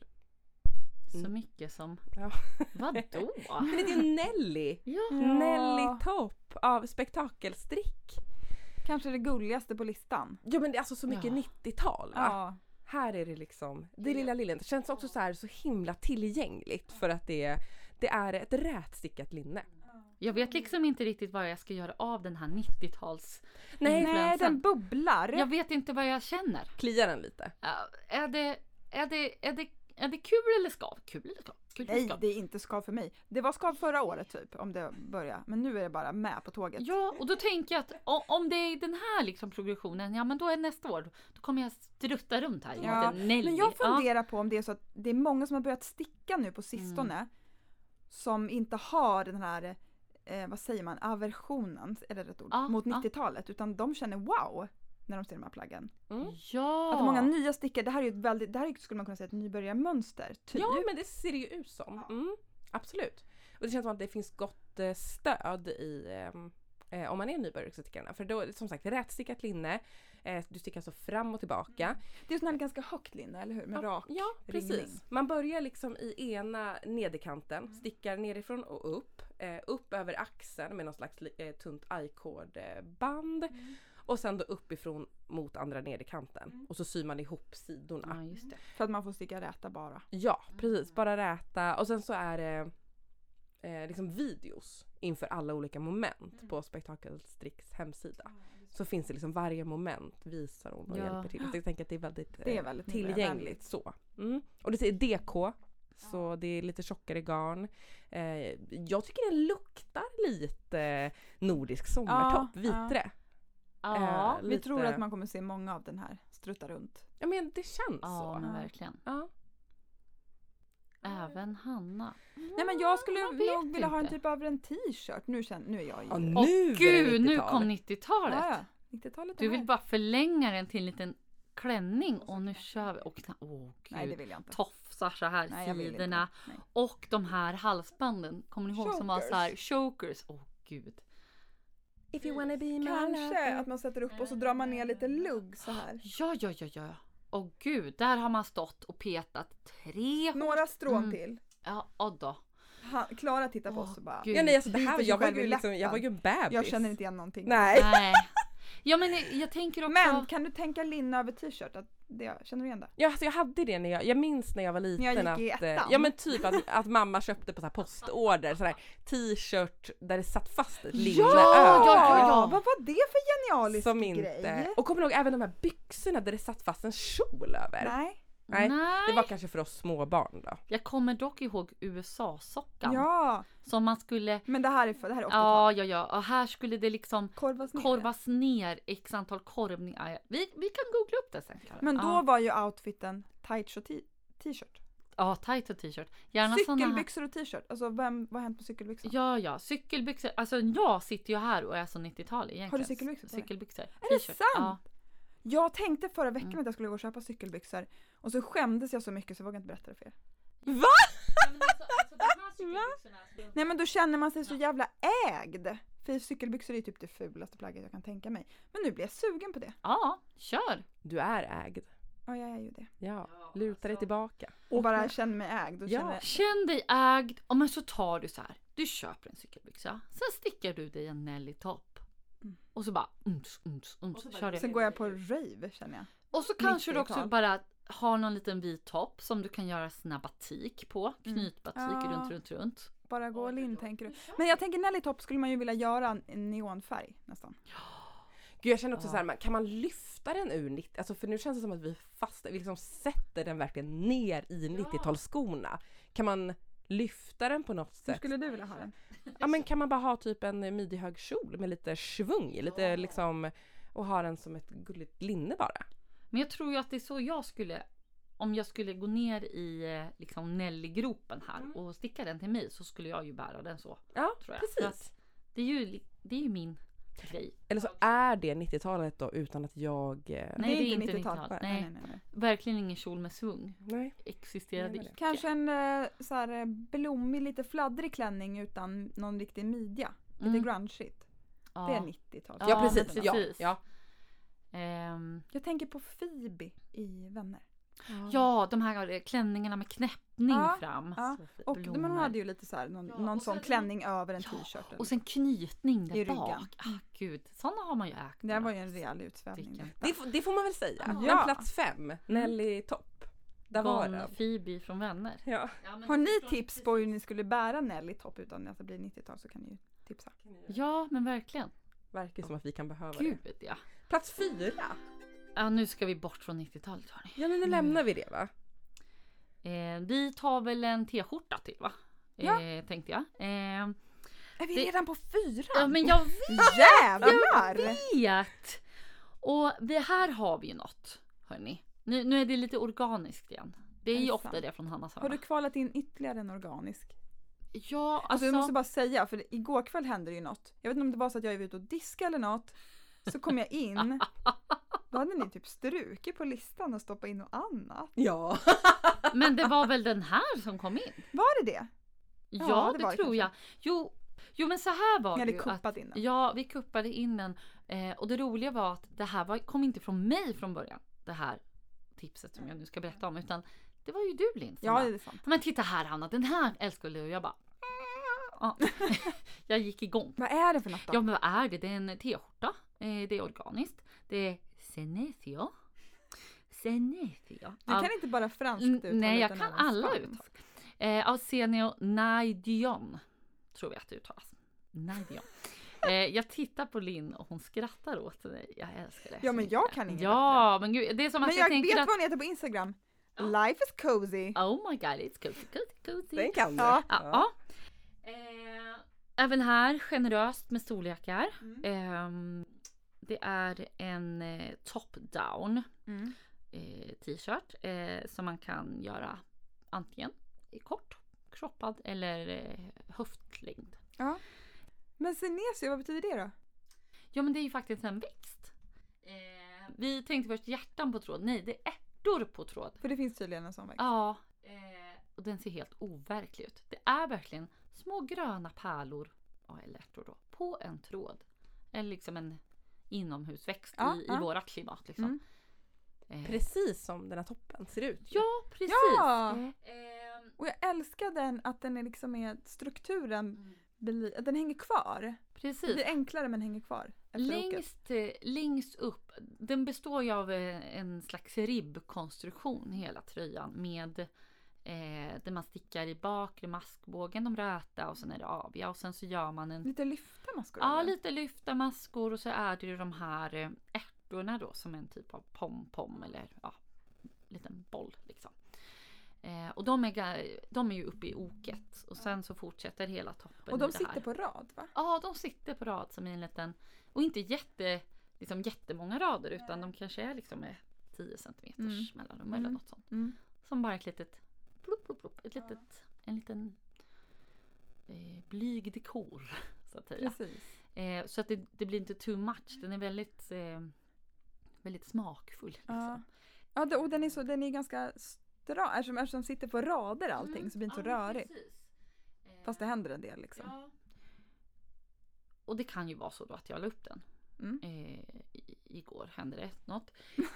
S1: så mycket som...
S2: Ja.
S1: Vadå?
S2: Den heter ju Nelly!
S1: Ja.
S2: Nelly Topp av Spektakelstrick.
S3: Kanske det gulligaste på listan.
S2: Ja men det är alltså så mycket
S1: Ja.
S2: 90-tal va?
S3: Ja.
S2: Här är det liksom, det lilla lilla. Det känns också så här så himla tillgängligt för att det är, det är ett rätstickat linne.
S1: Jag vet liksom inte riktigt vad jag ska göra av den här 90-tals...
S2: Nej,
S3: Nej, den bubblar.
S1: Jag vet inte vad jag känner.
S2: kliar den lite?
S1: Ja, är, det, är, det, är, det, är det kul eller skav? Kul eller skav? Eller
S3: Nej, det är inte skav för mig. Det var skav förra året typ, om det började. Men nu är det bara med på tåget.
S1: Ja, och då tänker jag att om det är den här liksom progressionen, ja men då är nästa år, då kommer jag strutta runt här.
S3: Ja. Men jag
S1: Ja.
S3: funderar på om det är så att det är många som har börjat sticka nu på sistone.
S1: Mm.
S3: Som inte har den här, eh, vad säger man, aversionen, är det rätt ord?
S1: Ja,
S3: mot
S1: ja.
S3: 90-talet. Utan de känner wow när de ser de här plaggen.
S2: Mm.
S1: Ja.
S3: Att många nya stickare, det här är ju ett väldigt, det här är- skulle man kunna säga ett nybörjarmönster. Typ.
S2: Ja men det ser det ju ut som. Mm, absolut. Och det känns som att det finns gott eh, stöd i ehm, eh, om man är nybörjare så stickarna. För då som sagt rätstickat linne, eh, du stickar så fram och tillbaka.
S3: Det är sån här ganska högt linne, eller hur? Med
S2: Ja,
S3: rak
S2: Ja precis.
S3: ringning.
S2: Man börjar liksom i ena nederkanten, stickar nerifrån och upp. Eh, upp över axeln med någon slags eh, tunt i-cord eh, band. Och sen då uppifrån mot andra nederkanten. Och så syr man ihop sidorna.
S1: Ja, just det.
S3: För att man får sticka räta bara.
S2: Ja, precis. Bara räta. Och sen så är det eh, liksom videos inför alla olika moment på Spektakelstricks hemsida. Så finns det liksom varje moment visar hon och
S1: Ja.
S2: hjälper till. Så jag tänker att det är väldigt,
S3: Det är
S2: eh,
S3: väldigt
S2: tillgängligt
S3: nybörjarvänligt.
S2: så. Mm. Och det är DK. Så det är lite tjockare garn. Eh, jag tycker den luktar lite nordisk sommartopp,
S3: Ja,
S2: viträ.
S1: Ja,
S2: Eh,
S3: Vi
S2: lite-
S3: tror att man kommer se många av den här strutta runt.
S2: Ja men det känns
S1: ja
S2: så.
S1: men verkligen.
S2: Ja.
S1: Även Hanna.
S3: Nej men jag skulle nog vilja ha en typ av en t-shirt. Nu, känner, nu är jag ju...
S2: Ja, nu
S1: Åh gud, nu
S2: 90-tal.
S1: kom 90-talet.
S3: Ja, ja. 90-talet är
S1: Du vill bara förlänga den till en liten klänning och nu kör vi. Och, åh gud.
S3: Nej det vill jag inte.
S1: Tofsar så här
S3: Nej,
S1: sidorna. Och de här halsbanden, kommer ni ihåg som var så här chokers? Åh gud.
S2: If you wanna be my
S3: Kanske att man sätter upp och så drar man ner lite lugg så här.
S1: Ja, ja, ja, ja. Åh gud, där har man stått och petat tre
S3: Några strån
S1: Mm.
S3: till.
S1: Ja, och då.
S3: Han, Klara tittar på
S1: Åh,
S3: oss och bara.
S1: gud.
S2: Ja nej alltså det här, jag var ju liksom, jag var ju en bebis.
S3: Jag känner inte igen någonting.
S2: Nej.
S1: Nej. Ja men jag tänker också.
S3: Men kan du tänka linne över t-shirt? Att det, känner du igen det?
S2: Ja, alltså jag hade det när jag, jag minns när jag var liten
S3: jag
S2: att, eh, ja men typ att, att mamma köpte på så här postorder sån här t-shirt där det satt fast ett linne
S1: Ja,
S2: över.
S1: ja, ja.
S3: Vad var det för genialisk
S2: Som inte,
S3: grej?
S2: och kommer du ihåg även de här byxorna där det satt fast en kjol över?
S3: Nej.
S2: Nej,
S1: Nej.
S2: Det var kanske för oss små barn då.
S1: Jag kommer dock ihåg USA-sockan.
S3: Ja,
S1: Som man skulle.
S3: men det här är, för, det här är 80-tal.
S1: Ja, ja, ja. Och här skulle det liksom
S3: Korvas ner.
S1: korvas ner x antal korvningar. Vi, vi kan googla upp det sen. Klara.
S3: Men då
S1: ja.
S3: var ju outfiten tights och t-shirt.
S1: Ja, tight och t-shirt. Gärna.
S3: Cykelbyxor och t-shirt. Alltså vem, vad har hänt med cykelbyxor?
S1: Ja, ja. Cykelbyxor. Alltså jag sitter ju här och är så 90-tal egentligen.
S3: Har du cykelbyxor på dig?
S1: Cykelbyxor.
S3: Är det sant?
S1: Ja.
S3: Jag tänkte förra veckan
S1: Mm.
S3: att jag skulle gå och köpa cykelbyxor och så skämdes jag så mycket så jag vågade inte berätta det för er.
S2: Va?
S3: Nej men då känner man sig så jävla ägd. För cykelbyxor är ju typ det fulaste plagget jag kan tänka mig. Men nu blir jag sugen på det.
S1: Ja, kör.
S2: Du är ägd.
S3: Ja jag är ju det.
S2: Ja, luta dig tillbaka.
S3: Och bara känner mig ägd. Och
S2: Ja.
S3: känner,
S1: Känn dig ägd. Och men så tar du så här. Du köper en cykelbyxa. Sen stickar du dig en Nelly-topp.
S3: Mm.
S1: Och så bara uns, uns, uns. Kör det.
S3: sen går jag på rave känner jag.
S1: Och så kanske du också
S3: 90-tal.
S1: bara har någon liten vit topp som du kan göra sån här batik på. Knytbatik
S3: Mm. Ja.
S1: runt, runt, runt.
S3: Bara gå all in tänker du. Men jag tänker Nelly Top skulle man ju vilja göra en neonfärg nästan.
S2: Gud jag känner också
S1: Ja.
S2: så här, man- kan man lyfta den ur 90 Alltså för nu känns det som att vi fast, vi liksom sätter den verkligen ner i 90-talsskorna. Kan man lyfta den på något
S3: Hur
S2: sätt?
S3: skulle du vilja ha den?
S2: Ja men kan man bara ha typ en midjehög kjol med lite svung i, lite liksom och ha den som ett gulligt linne bara.
S1: Men jag tror ju att det är så jag skulle om jag skulle gå ner i eh, liksom Nelly-gropen här
S3: Mm.
S1: och sticka den till mig så skulle jag ju bära den så.
S2: Ja
S1: Tror jag.
S2: Precis.
S1: det, är ju, det är ju min grej.
S2: Eller så är det 90-talet då utan att jag... eh,
S1: Nej, det är inte
S3: 90-tal.
S1: 90-tal.
S3: Nej,
S1: Nej.
S3: nej, nej, nej.
S1: Verkligen ingen kjol med svung.
S2: Nej.
S1: Existerade
S2: Nej, nej.
S1: icke.
S3: Kanske en eh, så här, eh, blommig, lite fladdrig klänning utan någon riktig midja. Lite
S1: Mm.
S3: grungeigt.
S1: Ja.
S3: Det är 90-tal.
S2: Ja,
S1: Ja,
S2: precis. Ja,
S1: precis.
S2: ja.
S1: Ehm,
S3: Jag tänker på Phoebe i Vänner.
S1: Ja, de här eh, klänningarna med knäppning
S3: Ja,
S1: fram.
S3: ja. Och man
S1: Blommor.
S3: hade ju lite så här, någon,
S1: Ja,
S3: någon sån
S1: sen-
S3: klänning över en
S1: Ja,
S3: t-shirt.
S1: Och sen knytning där
S3: I ryggen.
S1: bak. Ah, gud, sådana har man ju ägt.
S3: Det var ju en rejäl utsvävning.
S2: Det, det får man väl säga.
S3: Ja.
S2: Men plats fem, Nelly Topp. Där var
S1: Von
S2: den.
S1: Phoebe från Vänner.
S2: Ja.
S3: Har ni tips på hur ni skulle bära Nelly topp utan att det blir 90-tal så kan ni ju tipsa.
S1: Ja, men verkligen.
S2: Verkar som att vi kan behöva det.
S1: Gud ja.
S2: Plats fyra.
S1: Ja. Nu ska vi bort från 90-talet hörni.
S2: Ja men nu lämnar vi det va?
S1: Eh, vi tar väl en t-skjorta till va?
S3: Ja.
S1: Eh, tänkte jag. Eh,
S3: Är vi
S1: Det-
S3: redan på fyra?
S1: ja men jag
S3: Jävlar!
S1: vet! Och det här har vi ju något. Hörni. Nu, nu är det lite organiskt igen. Det är ju ofta det från Hannas
S3: Har
S1: hörna.
S3: du kvalat in ytterligare en organisk?
S1: Ja,
S3: Alltså,
S1: alltså.
S3: jag måste bara säga, för igår kväll hände det ju något. Jag vet inte om det var så att jag var ute och diskade eller något. Så kom jag in. Då hade ni typ strukit på listan och stoppat in något annat.
S2: Ja.
S1: Men det var väl den här som kom in?
S3: Var det det?
S1: Ja,
S3: Ja,
S1: det,
S3: det det
S1: tror
S3: kanske.
S1: jag. Jo, jo, men så här var
S3: Ni
S1: det
S3: hade
S1: ju. Att,
S3: kuppat in den.
S1: ja, vi kuppade in den. Eh, och det roliga var att det här var, kom inte från mig från början. Det här tipset som jag nu ska berätta om. Utan det var ju du Linn
S3: Ja, det är sant.
S1: Men titta här Hanna, den här älskar du. Och jag bara... Ja. jag gick igång.
S3: Vad är det för något då?
S1: Ja men vad är det? Det är en t-skjorta. Eh, det är organiskt. Det är Senecio. Senecio.
S3: Du
S1: Av-
S3: kan inte bara franskt uttala
S1: nej, jag kan alla uttal. Eh, Arsenio Naidion. Tror jag att det uttalas. Naidion. Eh, jag tittar på Linn och hon skrattar åt mig. Jag älskar det.
S3: Ja, men jag kan inget
S1: Ja men gud. Det är som att
S3: Men
S1: jag,
S3: jag vet
S1: att...
S3: vad ni heter på Instagram. Life is cozy.
S1: Oh my god, it's cozy, cozy, cozy.
S2: Den kan du.
S3: Ja.
S1: Ja. ja. Eh, även här generöst med storlekar.
S3: Mm.
S1: Det är en eh, top-down
S3: Mm.
S1: eh, t-shirt eh, som man kan göra antingen i kort, kroppad eller eh, höftlängd.
S3: Men senesio, vad betyder det då?
S1: Ja men det är ju faktiskt en växt. Eh, vi tänkte först hjärtan på tråd. Nej, det är ärtor på tråd.
S3: För det finns tydligen en sån växt.
S1: Ja, eh, och den ser helt overklig ut. Det är verkligen små gröna pärlor, ja, eller ärtor då, på en tråd. Eller liksom en inomhusväxt
S3: Ja,
S1: i, i
S3: ja.
S1: vårat klimat. Liksom.
S3: Mm.
S1: Eh,
S2: Precis som den här toppen ser ut.
S1: ja, precis.
S3: Ja!
S1: Eh,
S3: Och jag älskar den att den är liksom är strukturen,
S1: mm,
S3: den hänger kvar. Det
S1: precis.
S3: blir enklare men hänger kvar.
S1: Längst, eh, längst upp, den består ju av en slags ribbkonstruktion hela tröjan med eh, där man stickar i bakre maskbågen de röta och sen är det aviga och sen så gör man en
S3: Lite lyfta maskor.
S1: Ja,
S3: eller?
S1: lite lyfta maskor och så är det ju de här eh, ärtorna då som en typ av pom-pom eller ja, liten boll liksom. Eh, och de är, de är ju uppe i oket och sen så fortsätter hela toppen
S3: Och de sitter på rad va?
S1: Ja, de sitter på rad som i en liten och inte jätte, liksom jättemånga rader utan de kanske är liksom med 10 centimeters
S3: Mm.
S1: mellanrum eller
S3: Mm.
S1: något sånt.
S3: Mm.
S1: Som bara ett litet plupp, plupp, plupp, ett litet, en liten eh, blyg dekor så att säga. Eh, så att det, det blir inte too much. Den är väldigt, eh, väldigt smakfull. Liksom.
S3: Ja. Ja, och den är, så, den är ganska stram, eftersom, eftersom den sitter på rader allting
S1: Mm,
S3: så blir det inte så
S1: ja, men
S3: rörigt.
S1: precis. Eh,
S3: Fast det händer en del liksom.
S1: ja. Och det kan ju vara så då att jag la upp den.
S3: Mm.
S1: Eh, igår hände det något.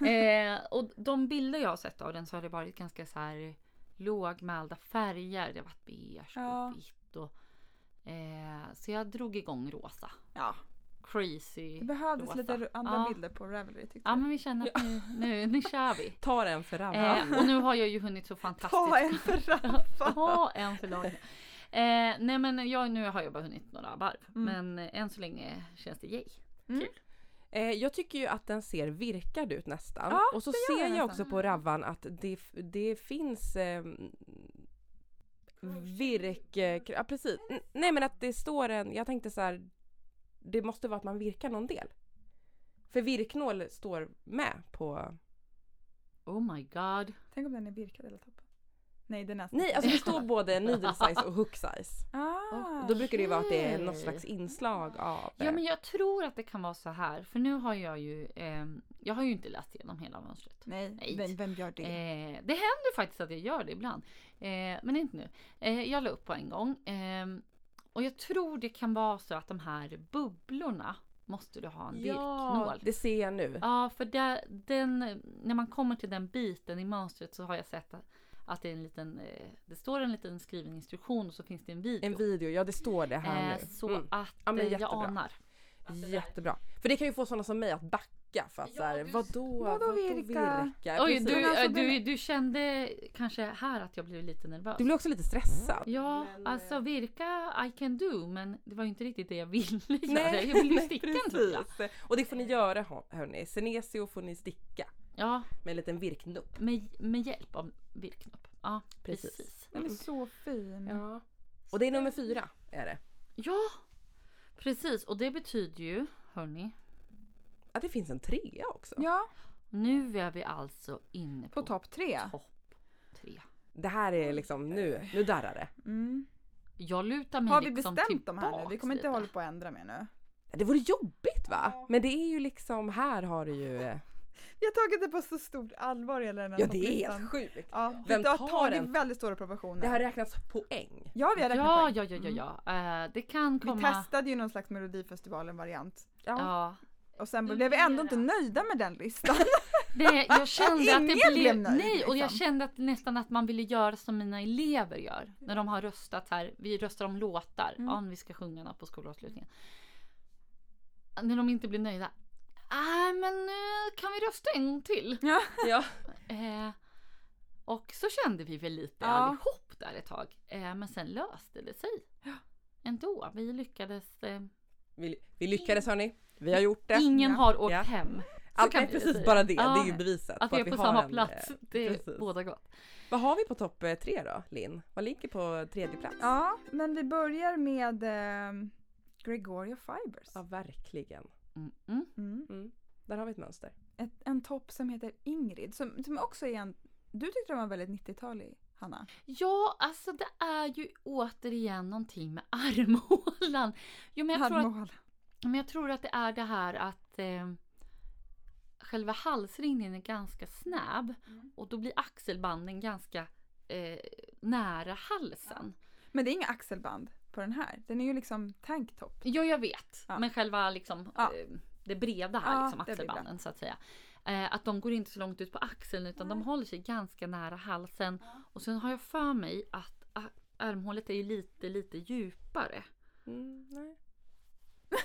S1: Eh, och de bilder jag har sett av den så har det varit ganska så här lågmälda färger. Det varit beige
S3: Ja.
S1: och vitt. Och, eh, så jag drog igång rosa.
S3: Ja.
S1: Crazy.
S3: Det behövdes
S1: rosa.
S3: lite andra
S1: Ja.
S3: bilder på Ravelry tyckte
S1: Ja
S3: jag.
S1: men vi känner att nu, nu, nu kör vi.
S2: Ta den för Ravel.
S1: Eh, och nu har jag ju hunnit så fantastiskt.
S3: Ta en för Raffa!
S1: Ta en för laget. Eh, nej men jag, nu har jag bara hunnit några varv.
S3: Mm.
S1: Men eh, än så länge känns det yay.
S3: Mm.
S2: Eh, jag tycker ju att den ser virkad ut nästan.
S3: Ja,
S2: och så ser jag
S3: nästan.
S2: också på Ravvan att det, det finns eh, virke... Ja precis. N- Nej men att det står en... Jag tänkte så här. Det måste vara att man virkar någon del. För virknål står med på...
S1: Oh my god.
S3: Tänk om den är virkad hela toppen. Nej den är
S2: Nej alltså det står både needle size och hook size.
S3: Ah,
S2: då brukar det ju vara att det är något slags inslag av...
S1: Ja
S2: eh,
S1: men jag tror att det kan vara så här. För nu har jag ju, ehm, jag har ju inte läst igenom hela mönstret.
S3: Nej,
S1: Nej.
S3: Vem, vem gör det?
S1: Eh, det händer faktiskt att jag gör det ibland. Eh, men inte nu. Eh, jag la upp på en gång. ehm, och jag tror det kan vara så att de här bubblorna måste du ha en
S2: Ja,
S1: virknål.
S2: det ser jag nu.
S1: Ja, för där, den, när man kommer till den biten i mönstret så har jag sett att, att det är en liten, eh, det står en liten skriven instruktion och så finns det en video.
S2: En video, ja det står det här
S1: eh,
S2: nu.
S1: så
S2: Mm.
S1: att
S2: Ja, men
S1: eh, jag
S2: jättebra.
S1: anar.
S2: Jättebra. För det kan ju få sådana som mig att backa för att
S1: Ja,
S2: såhär,
S1: du-
S2: vadå,
S3: Vadå virka?
S2: virka?
S1: Oj, du,
S3: alltså,
S1: du, du kände kanske här att jag blev lite nervös.
S2: du blir också lite stressad.
S1: Ja,
S2: Men,
S1: alltså virka I can do men det var ju inte riktigt det jag ville göra.
S2: Nej,
S1: jag ville ju
S2: nej,
S1: sticka en tröja.
S2: Och det får ni göra hör- hörni. Senesio får ni sticka
S1: Ja,
S2: med en liten virknupp.
S1: med, med hjälp av virknopp. Ja,
S2: Precis.
S1: precis.
S3: Den är så fin.
S2: Ja. Och det är nummer fyra är det.
S1: Ja, precis. Och det betyder ju, hörni,
S2: Att det finns en trea också.
S3: Ja,
S1: nu är vi alltså inne på,
S3: på topp tre.
S1: topp tre.
S2: Det här är liksom nu, nu darrar det.
S3: Mm.
S1: Jag lutar mig
S3: Har vi
S1: liksom
S3: bestämt de här nu? Vi kommer inte
S1: lite.
S3: hålla på att ändra mer nu.
S2: Det vore jobbigt va? Men det är ju liksom, här har du ju...
S3: Vi har tagit det på så stort allvar hela den här
S2: Ja det är helt sjukt.
S3: Ja,
S2: Vem
S3: det har tagit
S2: den?
S3: väldigt stora proportioner.
S2: Det har räknats poäng.
S3: Ja, vi har räknat
S1: Ja,
S3: poäng.
S1: ja, ja, ja,
S3: Mm.
S1: ja. Eh, det kan
S3: Vi
S1: komma...
S3: testade ju någon slags Melodifestivalen-variant.
S1: Ja.
S3: Och sen blev vi ändå inte nöjda med den listan.
S1: Nej, jag kände att det blev...
S3: blev nöjd,
S1: nej, och jag
S3: liksom.
S1: kände att nästan att man ville göra som mina elever gör. När de har röstat här. Vi röstar om låtar.
S3: Mm.
S1: Ja, vi ska sjunga något på skolavslutningen. När de inte blir nöjda. Nej, men eh, kan vi rösta en gång till?
S3: ja.
S2: Ja.
S1: Eh, och så kände vi väl lite
S3: Ja.
S1: allihop där ett tag. Eh, men sen löste det sig. Ändå. Vi lyckades. Eh,
S2: Vi, vi lyckades hörni. Vi har gjort det.
S1: ingen
S3: Ja.
S1: har åkt
S2: Ja.
S1: hem.
S2: Allt är precis
S1: säga.
S2: bara det.
S1: Ja.
S2: Det är ju bevisat.
S1: Att vi är på
S2: har
S1: samma
S2: en,
S1: plats.
S2: eh,
S1: Det är
S2: precis.
S1: båda gott.
S2: Vad har vi på topp eh, tre då, Linn? Vad ligger på tredje plats?
S3: ja, men vi börjar med eh, Gregoria Fibers.
S2: Ja, verkligen.
S1: Mm, mm.
S2: Där har vi ett mönster.
S3: Ett, en topp som heter Ingrid, som, som också är en... Du tyckte den var väldigt 90-talig, Hanna?
S1: Ja, alltså det är ju återigen någonting med armhålan. Jo, men jag, tror att, men jag tror att det är det här att eh, själva halsringen är ganska snäv
S3: Mm.
S1: och då blir axelbanden ganska eh, nära halsen.
S3: Men det är inga axelband på den här. Den är ju liksom tanktop.
S1: Ja, jag vet.
S3: Ja.
S1: Men själva liksom,
S3: Ja.
S1: eh, det breda här,
S3: Ja,
S1: liksom, axelbanden så att säga. Eh, att de går inte så långt ut på axeln utan de håller sig ganska nära halsen. Och sen har jag för mig att armhålet är ju lite, lite djupare.
S2: Mm, nej.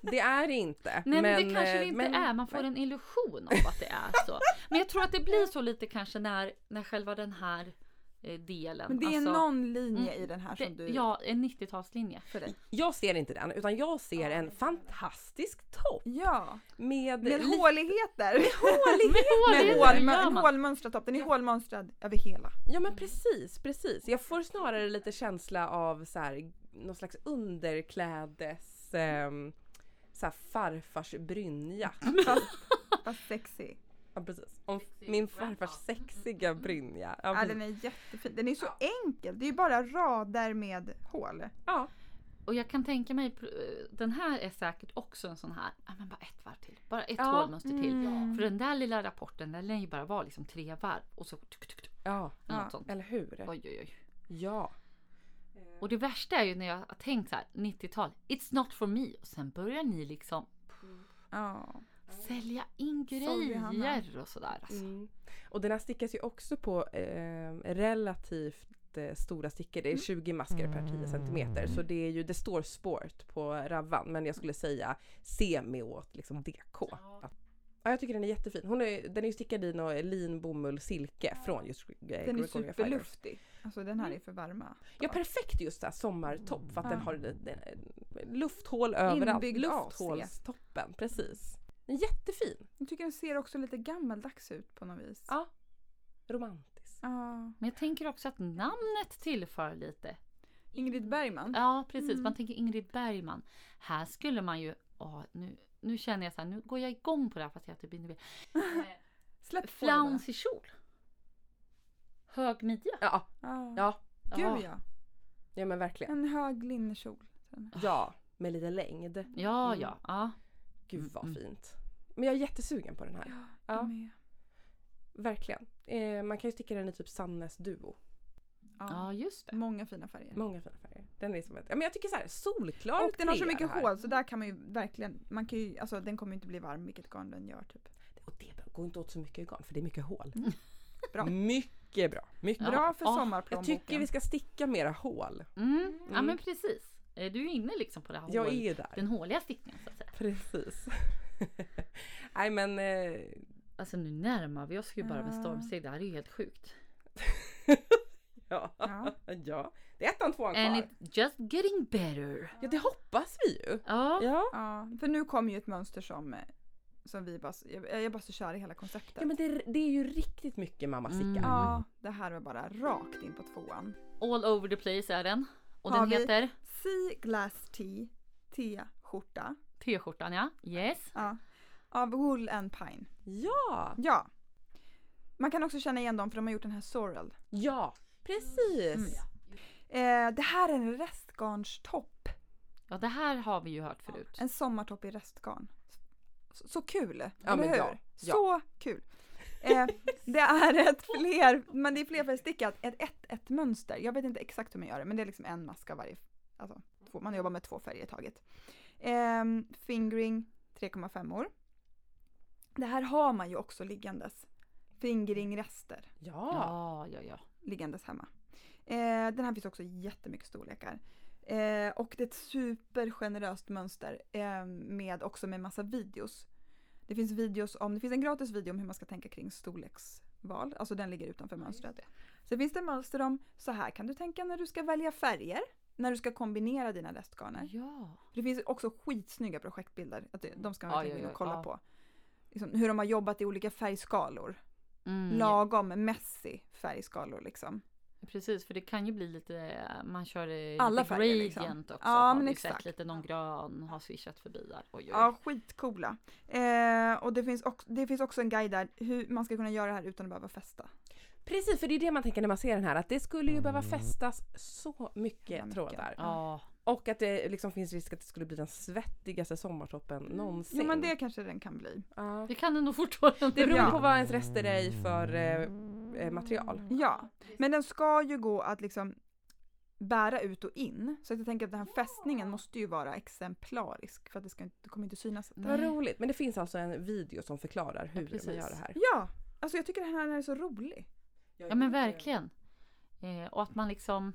S2: det är det inte.
S1: Nej men, det kanske det inte
S2: men-
S1: är, man får en illusion av att det är så. Men jag tror att det blir så lite kanske när, när själva den här delen.
S3: Men det är
S1: alltså,
S3: någon linje
S1: mm,
S3: i den här
S1: det,
S3: som du...
S1: Ja, en 90-talslinje.
S3: För dig.
S2: Jag ser inte den, utan jag ser en fantastisk topp
S3: Ja,
S2: med,
S3: med
S2: lite
S3: håligheter.
S2: hålighet.
S3: Med
S1: det
S3: hål,
S1: gör
S3: en hålmönstrad topp. Den är hålmönstrad över hela.
S2: Ja men precis, precis. Jag får snarare lite känsla av så här, någon slags underklädes ehm, så här farfars brynja.
S3: Fast, fast sexy.
S2: Ja precis. Om min farfars sexiga brynja. Ja,
S3: Ja, den är jättefin. Den är så enkel. Det är ju bara rader med hål.
S2: ja.
S1: Och jag kan tänka mig, den här är säkert också en sån här, ja men bara ett varv till. Bara ett
S2: Ja,
S1: hålmönster till.
S3: mm.
S1: För den där lilla rapporten, den lär ju bara vara liksom tre varv och så tuk, tuk, tuk,
S2: ja,
S1: eller
S3: Ja.
S1: sånt.
S2: eller hur?
S1: Oj, oj, oj.
S2: Ja.
S1: Och det värsta är ju när jag har tänkt så här, 90-tal, it's not for me. Och sen börjar ni liksom
S3: Ja.
S1: Sälja in grejer och sådär. Alltså.
S2: Mm. Och den här stickas ju också på eh, relativt eh, stora stickor. Det är 20 masker per 10 centimeter. Så det är ju, det står sport på ravan men jag skulle säga semi åt liksom DK. Ja. jag tycker den är jättefin. Hon är, den är ju stickad i någon lin, bomull, silke från just eh,
S3: Den är
S2: Gregoria
S3: superluftig. Alltså den här är för varma.
S2: Ja perfekt just där sommartopp för att
S3: Ja.
S2: den har den, den, lufthål överallt.
S3: Inbyggd.
S2: Lufthålstoppen, precis. Den är jättefin.
S3: Jag tycker den ser också lite gammaldags ut på något vis.
S2: Ja. Romantisk.
S3: Ja.
S1: Men jag tänker också att namnet tillför lite.
S3: Ingrid Bergman.
S1: Ja, precis.
S3: Mm.
S1: Man tänker Ingrid Bergman. Här skulle man ju, åh, nu, nu känner jag så här, nu går jag igång på det här fast jag typ inte vill.
S3: Släpp.
S1: Flouncey kjol. Hög midja.
S2: Ja,
S3: Ja.
S2: ja,
S3: Gud
S1: Ja.
S3: ja.
S2: men verkligen.
S3: En hög linnekjol.
S2: Ja, med lite längd.
S1: Ja,
S2: Mm.
S1: ja, ja.
S2: Gud vad
S1: Mm.
S2: fint. Men jag är jättesugen på den här.
S3: Ja,
S2: Ja.
S3: jag med.
S2: Verkligen. Eh, man kan ju sticka den i typ Sannes duo.
S1: Ja, just det.
S3: Många fina färger.
S2: Många fina färger. Den är som ett, ja, men jag tycker så här, solklar
S3: Och den har så mycket hål så där kan man ju verkligen, man kan ju, alltså den kommer ju inte bli varm vilket garn den gör typ.
S2: Och det går inte åt så mycket garn för det är mycket hål.
S3: Bra.
S2: Mycket bra. Mycket
S1: Ja.
S2: bra.
S3: För
S1: Ja,
S2: Jag
S3: sommarplånboken.
S2: tycker vi ska sticka mera hål.
S1: Mm. Ja
S2: Mm.
S1: men precis. Eh, Du är inne liksom på det här
S2: Jag
S1: hål,
S2: är där.
S1: den håliga stickningen så att säga.
S2: Precis. Nej men eh,
S1: Alltså nu närmar vi oss ju bara med
S3: Ja.
S1: stormsteg. Det här är ju helt sjukt.
S2: ja.
S3: Ja.
S2: ja. Det är ettan, tvåan
S1: And
S2: kvar.
S1: it's just getting better.
S2: Ja det hoppas vi ju.
S1: Ja.
S2: Ja.
S3: Ja, för nu kommer ju ett mönster som, eh, som vi bara, jag, jag bara så kör i hela konceptet.
S2: Ja men det, det är ju riktigt mycket mamma stickar.
S1: Mm.
S3: Ja, det här var bara rakt in på tvåan.
S1: All over the place är den. Och
S3: Har
S1: den
S3: vi-
S1: heter
S3: Sea Glass Tea T-skjorta.
S1: T-skjortan ja. Yes.
S3: Ja. Av Wool and Pine.
S2: Ja.
S3: Ja. Man kan också känna igen dem för de har gjort den här Sorrel.
S2: Ja. Precis.
S3: Mm. Eh, det här är en restgarnstopp.
S1: Ja det här har vi ju hört förut.
S3: En sommartopp i restgarn. Så, så kul!
S2: Ja,
S3: eller hur?
S2: ja.
S3: Så kul! Eh, det är ett fler, men det är flerfärgstickat, ett ett, ett mönster. Jag vet inte exakt hur man gör det, men det är liksom en mask av varje. Alltså, två, man jobbar med två färger i taget. Eh, fingering 3,5 år. Det här har man ju också liggandes. Fingeringrester
S2: Ja.
S1: Ja, ja, ja.
S3: liggandes hemma. Eh, den här finns också jättemycket storlekar. Eh, och det är ett supergeneröst mönster eh, med också med massa videos. Det finns videos om, det finns en gratis video om hur man ska tänka kring storleksval, alltså den ligger utanför mönstret. Sen finns det mönster om, så här kan du tänka när du ska välja färger, när du ska kombinera dina restgarner.
S1: Ja.
S3: Det finns också skitsnygga projektbilder, att de ska man
S1: Ja,
S3: verkligen
S1: ja,
S3: gå in och
S1: ja,
S3: kolla
S1: ja.
S3: på. Liksom, hur de har jobbat i olika färgskalor.
S1: Mm,
S3: Lagom messy färgskalor liksom.
S1: Precis, för det kan ju bli lite, man kör eh,
S3: Alla
S1: lite
S3: färger, liksom.
S1: gradient också.
S3: Ja,
S1: har
S3: men exakt.
S1: Sett lite någon grön har swishat förbi där. Oj, oj.
S3: Ja, skitcoola. Eh, och det finns, också, det finns också en guide där hur man ska kunna göra det här utan att behöva fästa.
S2: Precis, för det är det man tänker när man ser den här att det skulle ju behöva fästas så mycket
S3: mycket.
S2: trådar.
S1: Ja,
S2: Och att det liksom finns risk att det skulle bli den svettigaste sommartoppen någonsin.
S3: Jo men det kanske den kan bli.
S2: Ja.
S1: det kan det nog fortfarande
S2: Det beror
S3: Ja.
S2: på vad ens rester är i för eh, eh, material.
S3: Ja, men den ska ju gå att liksom bära ut och in. Så att jag tänker att den här fästningen måste ju vara exemplarisk för att det, ska inte, det kommer inte synas.
S1: Nej.
S2: Vad roligt. Men det finns alltså en video som förklarar hur
S1: precis.
S2: man gör det här.
S3: Ja, alltså jag tycker den här är så rolig.
S1: Ja men verkligen. Eh, och att man liksom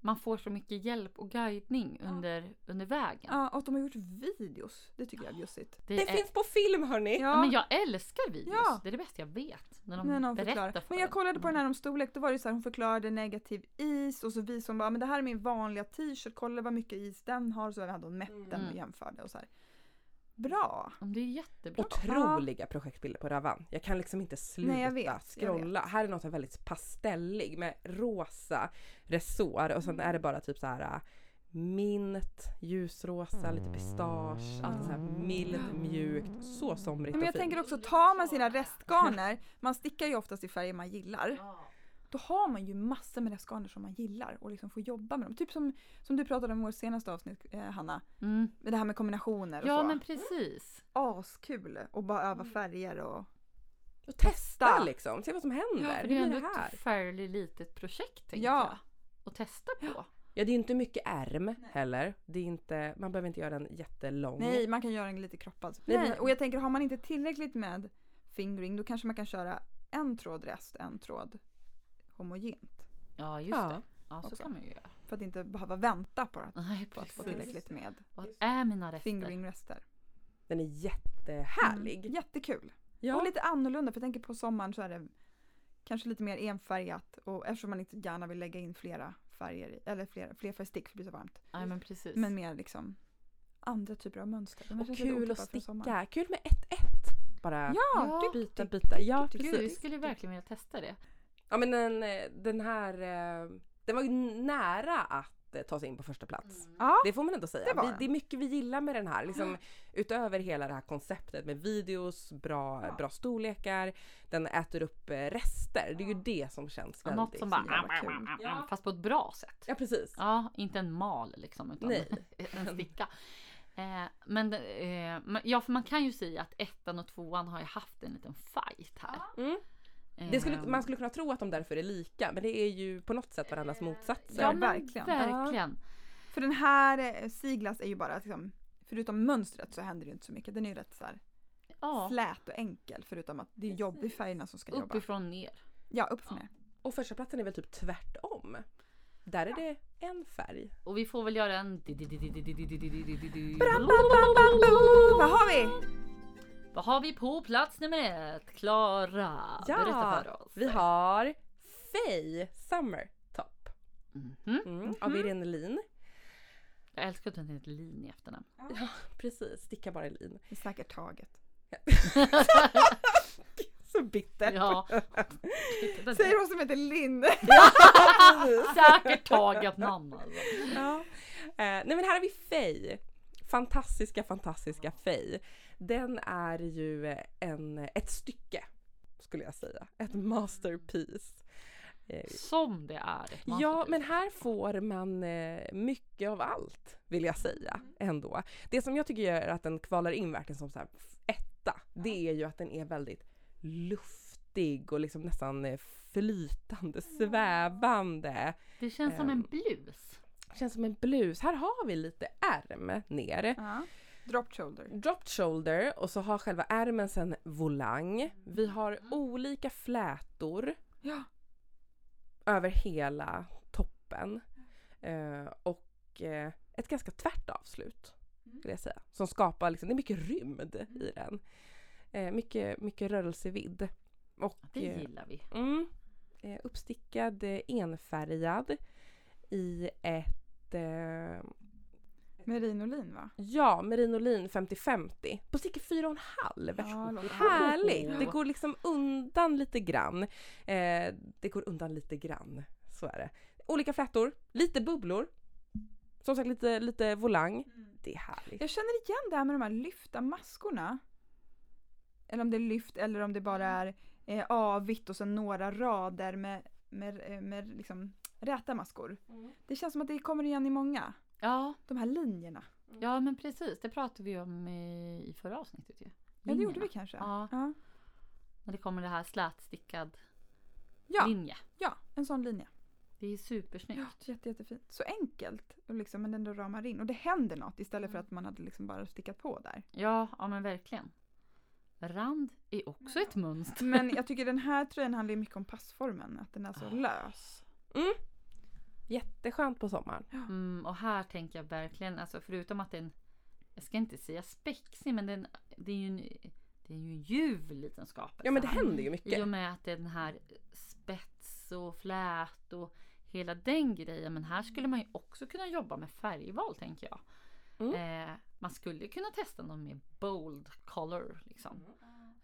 S1: man får så mycket hjälp och guidning under, under vägen.
S3: Ja, och att de har gjort videos. Det tycker jag är bjussigt.
S1: Det,
S2: Det
S1: är,
S2: finns på film hörni!
S1: ja. men jag älskar videos.
S3: Ja.
S1: Det är det bästa jag vet. När de
S3: När
S1: berättar
S3: förklarar.
S1: för
S3: Men jag kollade på den här om storlek, då var det så här, hon förklarade negativ is och så visade hon bara, men det här är min vanliga t-shirt, kolla vad mycket is den har. Så hade hon mätt den och
S1: Mm.
S3: jämförde och så här. Bra!
S1: Ja, Det är jättebra.
S2: Otroliga projektbilder på Ravan. Jag kan liksom inte sluta
S3: Nej, jag vet, jag
S2: scrolla. Här är något väldigt pastellig med rosa resår och sen är det bara typ så här äh, mint, ljusrosa, lite pistage, allt så här milt, mjukt, så somrigt
S3: Men
S2: och
S3: jag
S2: fint.
S3: tänker också, tar man sina restgarner, man stickar ju oftast i färger man gillar. Då har man ju massor med restgarner som man gillar och liksom får jobba med dem. Typ som, som du pratade om i vårt senaste avsnitt eh, Hanna,
S1: Mm.
S3: med det här med kombinationer och
S1: Ja
S3: så.
S1: men precis.
S3: Askul! Och bara öva färger och...
S2: Och testa
S3: Testa.
S2: liksom, se vad som händer.
S1: Ja, för det är ändå
S2: det här?
S1: ett fairly litet projekt tänker
S3: Ja.
S1: jag. Att testa på.
S2: Ja det är inte mycket ärm heller. Det är inte, man behöver inte göra den jättelång.
S3: Nej, man kan göra den lite kroppad.
S2: Nej,
S3: Nej, och jag tänker, har man inte tillräckligt med fingering då kanske man kan köra en tråd rest, en tråd homogent.
S1: Ja just
S2: Ja.
S1: det. Ja så
S3: Också.
S1: kan man ju göra.
S3: För att inte behöva vänta på att,
S1: Nej
S3: på att få
S1: precis.
S3: tillräckligt med
S1: Vad är mina rester?
S3: fingering-rester.
S2: Den är jättehärlig.
S3: Mm, jättekul!
S2: Ja.
S3: Och lite annorlunda, för jag tänker på sommaren så är det kanske lite mer enfärgat och eftersom man inte gärna vill lägga in flera färger, eller flera, flerfärgstick för det blir så varmt.
S1: Nej men precis.
S3: Men mer liksom andra typer av mönster.
S2: Och kul att sticka. Kul med ett ett Bara
S3: Ja,
S1: Ja.
S2: byta, byta. Ja,
S3: tyck,
S1: Gud, vi
S2: precis.
S1: skulle verkligen vilja testa det.
S2: Ja men den, eh, den här, eh, den var ju nära att eh, ta sig in på första plats.
S3: Ja,
S2: Det får man ändå säga.
S3: Det var
S2: vi, det är mycket vi gillar med den här. Liksom, utöver hela det här konceptet med videos, bra, bra storlekar, den äter upp rester. Det är ju det som känns
S1: Ja,
S2: väldigt
S1: Något som bara.
S2: Ja.
S1: fast på ett bra sätt.
S2: Ja precis.
S1: Ja, inte en mal liksom utan
S2: Nej.
S1: en sticka. Eh, men eh, ja, för man kan ju säga att ettan och tvåan har ju haft en liten fight här.
S2: Mm. Det skulle,
S1: Ehm,
S2: man skulle kunna tro att de därför är lika men det är ju på något sätt varandras motsatser.
S1: Ja,
S3: Ja, verkligen.
S1: verkligen.
S3: För den här eh, Siglas är ju bara liksom, förutom mönstret så händer det ju inte så mycket. Den är ju rätt så här
S1: Ja,
S3: slät och enkel förutom att det är jobb i färgerna som ska jobba.
S1: uppifrån ner.
S3: Ja, uppifrån ner.
S2: Och första platsen är väl typ tvärtom. Där är det en färg.
S1: Och vi får väl göra en...
S3: Vad har vi?
S1: Vad har vi på plats nummer ett? Klara, berätta för oss.
S2: vi har Faye Summer Top.
S1: Mhm.
S2: Mm, Av Irene Lin.
S1: Jag älskar att den heter Lin i efternamn.
S2: Precis, sticka bara lin.
S3: Det är säkert taget.
S2: Så bitter.
S1: Ja.
S3: Säger hon som heter Linn.
S1: Säkert taget namn alltså.
S2: Ja. Eh, nej men här har vi Faye. Fantastiska, fantastiska Faye. Den är ju en, ett stycke skulle jag säga. Ett masterpiece. Eh,
S1: Som det är
S2: Ja, men här får man eh, mycket av allt vill jag säga ändå. Det som jag tycker gör att den kvalar in verkligen som så här etta, det är ju att den är väldigt luftig och liksom nästan eh, flytande, svävande.
S1: Det känns som en
S2: Ehm.
S1: blus.
S2: Känns som en blus. Här har vi lite ärm ner.
S3: Ja. Drop shoulder.
S2: Dropped shoulder och så har själva ärmen sen volang. Vi har olika flätor
S3: Ja.
S2: över hela toppen. Eh, och eh, ett ganska tvärt avslut. Skulle jag säga. Som skapar liksom, det är mycket rymd i den. Eh, mycket, mycket rörelsevidd. Och,
S1: Det
S2: eh,
S1: gillar vi.
S2: Mm, eh, uppstickad eh, enfärgad i ett
S3: Merinolin va?
S2: Ja, Merinolin 50-50 på sticker 4,5.
S3: Ja,
S2: Härligt! Det går liksom undan lite grann. Eh, det går undan lite grann, så är det. Olika flätor, lite bubblor. Som sagt lite, lite volang. Det är härligt.
S3: Jag känner igen det här med de här lyfta maskorna. Eller om det är lyft eller om det bara är eh, avvitt och sen några rader med, med, eh, med liksom räta maskor. Det känns som att det kommer igen i många.
S1: Ja,
S3: De här linjerna.
S1: ja men precis. Det pratade vi om i, i förra avsnittet ju.
S3: Ja, det gjorde
S1: Linjerna.
S3: vi kanske.
S1: Ja.
S3: Ja,
S1: När det kommer det här slätstickad
S3: ja,
S1: linje.
S3: ja en sån linje.
S1: Det är supersnyggt.
S3: Ja, jätte, jättefint. Så enkelt och liksom, men ändå ramar in. Och det händer något istället för att man hade liksom bara stickat på där.
S1: Ja, ja men verkligen. Rand är också ett mönster.
S3: Men jag tycker den här tröjan handlar mycket om passformen. Att den är så lös.
S2: Mm. Jätteskönt på sommaren.
S1: Mm, och här tänker jag verkligen, alltså förutom att den, jag ska inte säga spexig, men den, det är ju en, det är ju en ljuv liten skapelse.
S2: Ja men det händer ju
S1: I och
S2: mycket.
S1: med att den här spets och flät och hela den grejen. Men här skulle man ju också kunna jobba med färgval tänker jag.
S2: Mm.
S1: Eh, man skulle kunna testa någon mer bold color. Liksom.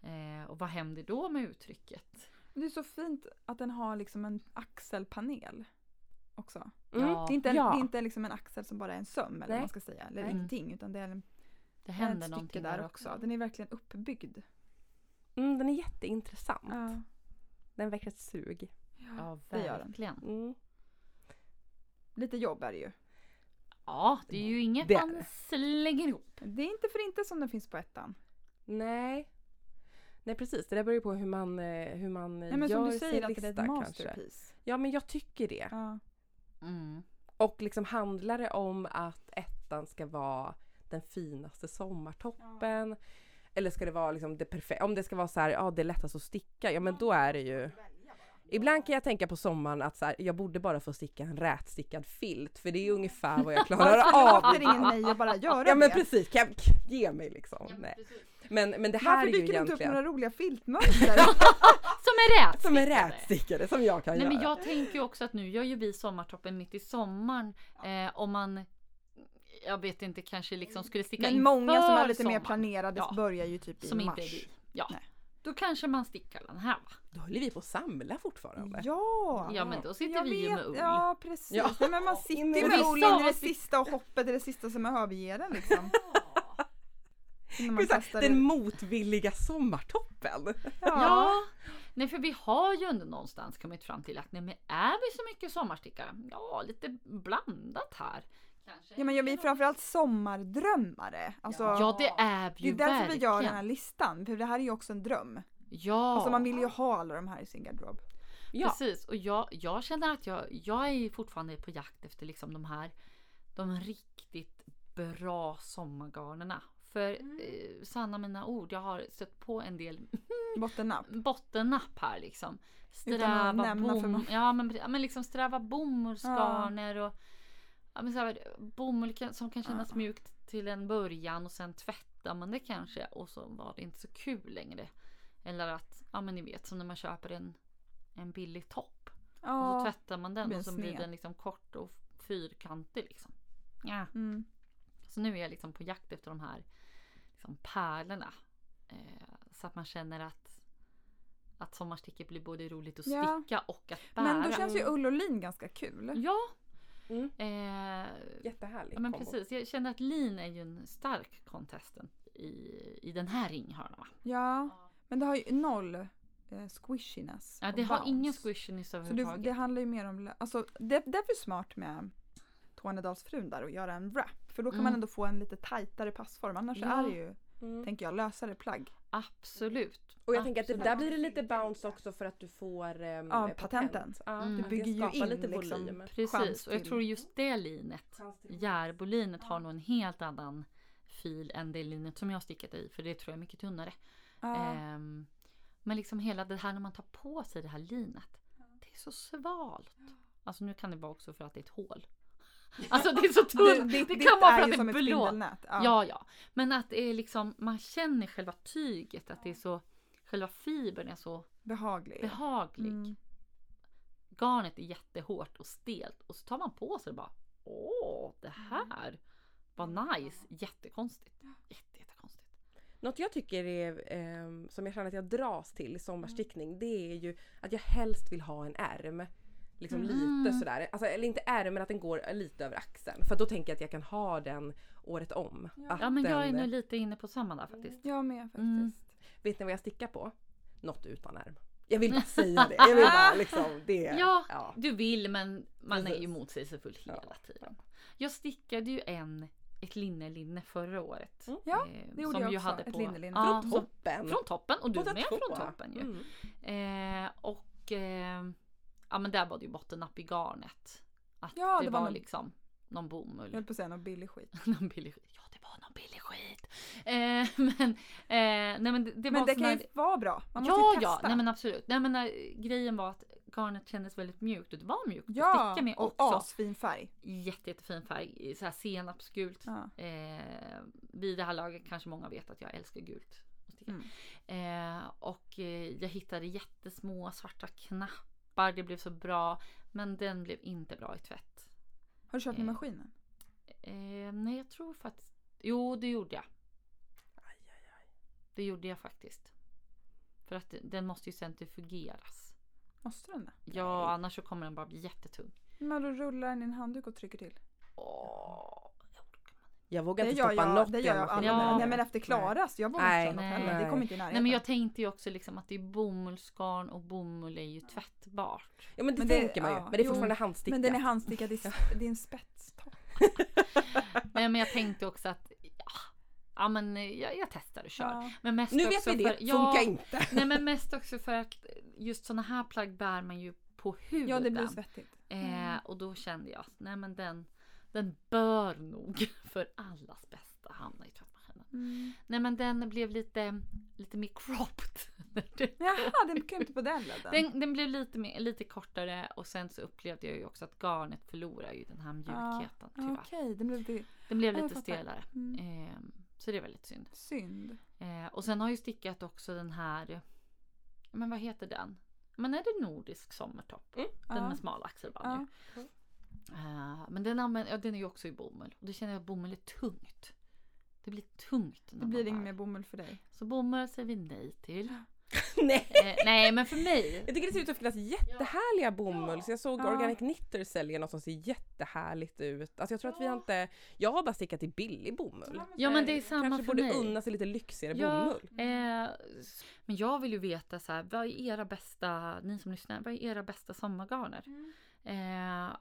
S1: Eh, och vad händer då med uttrycket?
S3: Det är så fint att den har liksom en axelpanel också.
S2: Mm.
S1: Ja.
S3: Det är inte, en,
S2: Ja.
S3: det är inte liksom en axel som bara är en söm eller vad man ska säga. Eller
S1: Nej.
S3: ingenting. Utan det är en,
S1: Det
S3: ett
S1: händer
S3: stycke
S1: någonting
S3: där också. Den är verkligen uppbyggd.
S2: Mm, den är jätteintressant.
S3: Ja,
S2: Den väcker ett sug.
S1: Ja, verkligen.
S2: Mm.
S3: Lite jobb är det ju.
S1: Ja, det är ju inget
S2: Det
S1: man
S2: det.
S1: slänger ihop.
S3: Det är inte för inte som den finns på ettan.
S2: Nej. Nej precis, det där beror ju på hur man, eh, hur man
S3: Nej, men
S2: gör
S3: som du säger
S2: sin
S3: att det är ett
S2: kanske.
S3: masterpiece.
S2: Ja men jag tycker det.
S3: Ja.
S1: Mm.
S2: Och liksom handlar det om att ettan ska vara den finaste sommartoppen? Eller ska det vara liksom det perfekta? Om det ska vara så här, ja det är lättast att sticka, ja men då är det ju Ibland kan jag tänka på sommaren att så här, jag borde bara få sticka en rätstickad filt för det är ungefär vad jag klarar av.
S3: Varför ringer mig och bara göra
S2: Ja men
S3: det?
S2: precis, kan jag, ge mig liksom. Nej. Men, men det här
S3: Varför
S2: är ju
S3: dyker det inte upp
S2: egentligen
S3: några roliga filtmönster?
S1: Som är rätt!
S2: som är rätstickade som jag kan
S1: Nej
S2: göra.
S1: men jag tänker också att nu gör ju vi sommartoppen mitt i sommaren. Eh, om man, jag vet inte, kanske liksom skulle sticka
S3: Men många som är lite mer
S1: sommaren,
S3: planerade
S1: Ja.
S3: börjar ju typ i
S1: Som
S3: mars.
S1: inte är vi. Ja.
S3: Nej.
S1: Då kanske man stickar den här va?
S2: Då håller vi på att samla fortfarande.
S3: Ja!
S1: Ja men då sitter
S3: Jag
S1: vi ju med ull.
S3: Ja precis.
S2: Ja.
S3: Nej, men man sitter med
S1: det
S3: ull
S1: sista
S3: in i det sista och hoppet är det sista som överger den liksom.
S2: Den motvilliga sommartoppen.
S1: Ja. Nej för vi har ju ändå någonstans kommit fram till att nej men är vi så mycket sommarstickare? Ja lite blandat här. Kanske.
S3: Ja men jag, vi är framförallt sommardrömmare. Alltså,
S1: Ja det är
S3: det
S1: ju
S3: är därför
S1: verkligen.
S3: vi gör den här listan. För det här är ju också en dröm.
S1: Ja,
S3: Alltså man vill ju ha alla de här i sin garderob.
S2: Ja.
S1: precis. Och jag, jag känner att jag, jag är fortfarande på jakt efter liksom de här de riktigt bra sommargarnerna. För eh, sanna mina ord, jag har stött på en del
S3: Bottennapp.
S1: bottennapp här liksom. Sträva, bom, ja, men, ja, men liksom sträva bomullsgarner och ja, men så här, bomull som kan kännas
S3: Ja.
S1: mjukt till en början och sen tvättar man det kanske och så var det inte så kul längre. Eller att, ja men ni vet som när man köper en, en billig topp och så
S3: Ja.
S1: tvättar man den och så blir den liksom kort och fyrkantig liksom. Ja.
S3: Mm.
S1: Så nu är jag liksom på jakt efter de här liksom pärlorna. Eh, så att man känner att, att sommarsticket blir både roligt att
S3: Ja.
S1: sticka och att bära.
S3: Men då känns ju ull och lin ganska kul.
S1: Ja,
S2: Mm.
S1: eh,
S2: Jättehärlig
S1: ja men
S2: kombo.
S1: precis. Jag känner att lin är ju en stark contestant i, i den här ringhörnan.
S3: Ja, men det har ju noll eh, squishiness.
S1: Ja, det har
S3: bounce.
S1: ingen squishiness
S3: Så det,
S1: överhuvudtaget.
S3: det handlar ju mer om, alltså det, det är väl smart med Tornedalsfrun där och göra en wrap. För då kan
S1: Mm.
S3: man ändå få en lite tajtare passform. Annars
S2: Ja.
S3: är det ju,
S2: Mm.
S3: tänker jag, lösare plagg.
S1: Absolut.
S2: Och jag tänker att det där blir det lite bounce också för att du får um,
S3: Ja, patenten.
S2: Ja,
S1: Mm.
S3: Du bygger ju in
S2: lite
S3: liksom
S2: volym.
S1: Precis. Och jag tror just det linet, Järbolinet, har nog en helt annan fil än det linet som jag stickat i. För det tror jag är mycket tunnare.
S3: Ja.
S1: Ehm, men liksom hela det här när man tar på sig det här linet. Det är så svalt. Alltså nu kan det vara också för att det är ett hål. Alltså det är så tunt. Det,
S3: ditt
S1: kan vara för att det är blå.
S3: Ja.
S1: Ja, ja. Men att det är liksom, man känner själva tyget. Att det är så, själva fibern är så
S3: Behaglig.
S1: behaglig.
S3: Mm.
S1: Garnet är jättehårt och stelt. Och så tar man på sig och bara, åh, det här var nice. Jättekonstigt. Jätte, jättekonstigt.
S2: Något jag tycker är, ehm, som jag känner att jag dras till i sommarstickning det är ju att jag helst vill ha en ärm. Liksom
S1: Mm.
S2: lite sådär, alltså, eller inte ärm men att den går lite över axeln. För då tänker jag att jag kan ha den året om. Att
S1: Ja men jag är
S2: den,
S1: nog lite inne på samma där faktiskt.
S3: Jag med faktiskt.
S1: Mm.
S2: Vet ni vad jag stickar på? Något utan ärm. Jag vill bara säga det. Jag vill bara liksom det.
S1: Ja,
S2: ja.
S1: du vill men man är ju
S2: Precis.
S1: motsägelsefull hela
S2: Ja.
S1: tiden. Jag stickade ju en, ett linne-linne förra året.
S2: Mm.
S3: Ja,
S1: eh,
S3: det gjorde
S1: som
S3: jag också,
S1: hade
S3: ett
S1: på-
S3: linnelinne.
S1: Ja,
S2: Från
S1: som-
S2: toppen!
S1: Från toppen och du med från toppen ju.
S2: Mm.
S1: Eh, och eh, ja men där var det ju bottennapp i garnet. Att
S3: Ja,
S1: det,
S3: det
S1: var,
S3: var någon-
S1: liksom någon bomull.
S3: Jag höll på att säga någon billig skit.
S1: någon billig skit. Ja det var någon billig skit. Eh, men eh, nej men det, det
S3: Men
S1: var
S3: det kan
S1: här-
S3: ju vara bra. Man måste
S1: ja,
S3: ju testa.
S1: ja, nej men absolut. Nej men eh, grejen var att garnet kändes väldigt mjukt och det var mjukt att
S3: ja,
S1: sticka med
S3: och
S1: också.
S3: asfin färg.
S1: Jätte, jättefin färg, så här senapsgult.
S3: Ja.
S1: Eh, vid det här laget kanske många vet att jag älskar gult. att.
S3: Mm.
S1: Eh, och eh, jag hittade jättesmå svarta knappar. Det blev så bra. Men den blev inte bra i tvätt.
S3: Har du kört med
S1: Eh.
S3: maskinen?
S1: Eh, nej, jag tror faktiskt... Jo, det gjorde jag.
S2: Aj, aj, aj.
S1: Det gjorde jag faktiskt. För att den måste ju centrifugeras.
S3: Måste den det?
S1: Ja, annars så kommer den bara bli jättetung.
S3: Men då rullar den i en handduk och trycker till.
S1: Åh,
S2: Jag vågar
S3: Det
S2: inte stoppa
S3: jag,
S2: något
S3: det gör jag aldrig.
S1: Ja.
S3: Nej men efter Klaras, jag vågar
S2: Nej.
S3: inte något
S1: Nej.
S3: heller. Det kommer inte i
S1: Nej
S3: närheten.
S1: men jag tänkte ju också liksom att det är bomullsgarn och bomull är ju tvättbart.
S2: Ja men det
S3: Men det-
S2: tänker man ju.
S3: ja,
S2: Men det är
S3: jo.
S2: fortfarande handstickat.
S3: Men den är handstickad det är en spetstopp.
S1: Nej men jag tänkte också att ja, ja men eh, jag, jag testar och kör.
S3: Ja.
S1: Men mest
S2: Nu vet
S1: också
S2: vi det,
S1: för, ja,
S2: funkar inte.
S1: Nej men mest också för att just såna här plagg bär man ju på huden.
S3: Ja det blir svettigt.
S1: Eh, och då kände jag att nej men den, den bör nog för allas bästa hamna i tvättmaskinen.
S3: Mm.
S1: Nej men den blev lite, lite mer cropped.
S3: Jaha, den krympte på den ledden.
S1: Den, den blev lite, mer, lite kortare och sen så upplevde jag ju också att garnet förlorar ju den här mjukheten tyvärr.
S3: Okej, den blev lite
S1: Den blev
S3: Ja,
S1: lite stelare.
S3: mm.
S1: Eh, så det är väldigt synd.
S3: synd.
S1: Eh, och sen har jag ju stickat också den här, men vad heter den? Men är det nordisk sommartopp?
S2: Mm.
S1: Den
S3: Ja.
S1: med smal axelband
S3: Ja.
S1: ju. Eh, men den, använder, ja, den är ju också i bomull. Och det känner jag att bomull är tungt. Det blir tungt. när
S3: Det blir inget mer bomull för dig.
S1: Så bomull säger vi nej till.
S2: Nej.
S1: Eh, nej men för mig.
S2: Jag tycker det ser ut att finnas jättehärliga bomull. Så jag såg
S3: Ja.
S2: Organic Knitter sälja något som ser jättehärligt ut. Alltså jag tror att vi har inte... Jag har bara stickat i billig bomull.
S1: Ja men det är samma
S2: Kanske
S1: för
S2: borde
S1: mig.
S2: unna sig lite lyxigare
S1: Ja,
S2: bomull.
S1: eh, men jag vill ju veta så här, vad är era bästa, ni som lyssnar, vad är era bästa sommargarner? Eh,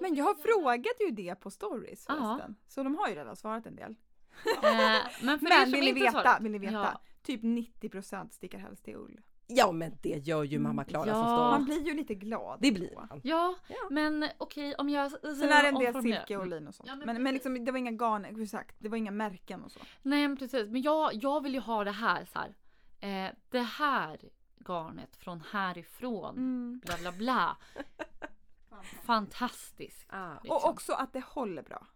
S3: Men jag frågade ju det på stories förresten. Så de har ju redan svarat en del.
S1: eh, men för
S3: Men
S1: som
S3: vill ni veta,
S1: svarat-
S3: vill ni veta?
S1: Ja,
S3: typ 90% stickar helst i ull.
S2: Ja men det gör ju mamma Klara
S1: Ja.
S3: Man
S2: stolt.
S3: blir ju lite glad.
S2: Det blir man.
S1: Ja,
S2: Ja.
S1: men okej om jag
S3: Sen är det en del silke och lin och sånt.
S1: Ja, men
S3: men, men, liksom, det var inga garn, exakt. Det var inga märken och så.
S1: Nej men precis, men jag, jag vill ju ha det här så här. Eh, det här garnet från härifrån,
S3: Mm.
S1: bla bla bla. Fantastiskt.
S2: Ah.
S1: liksom.
S3: Och också att det håller bra.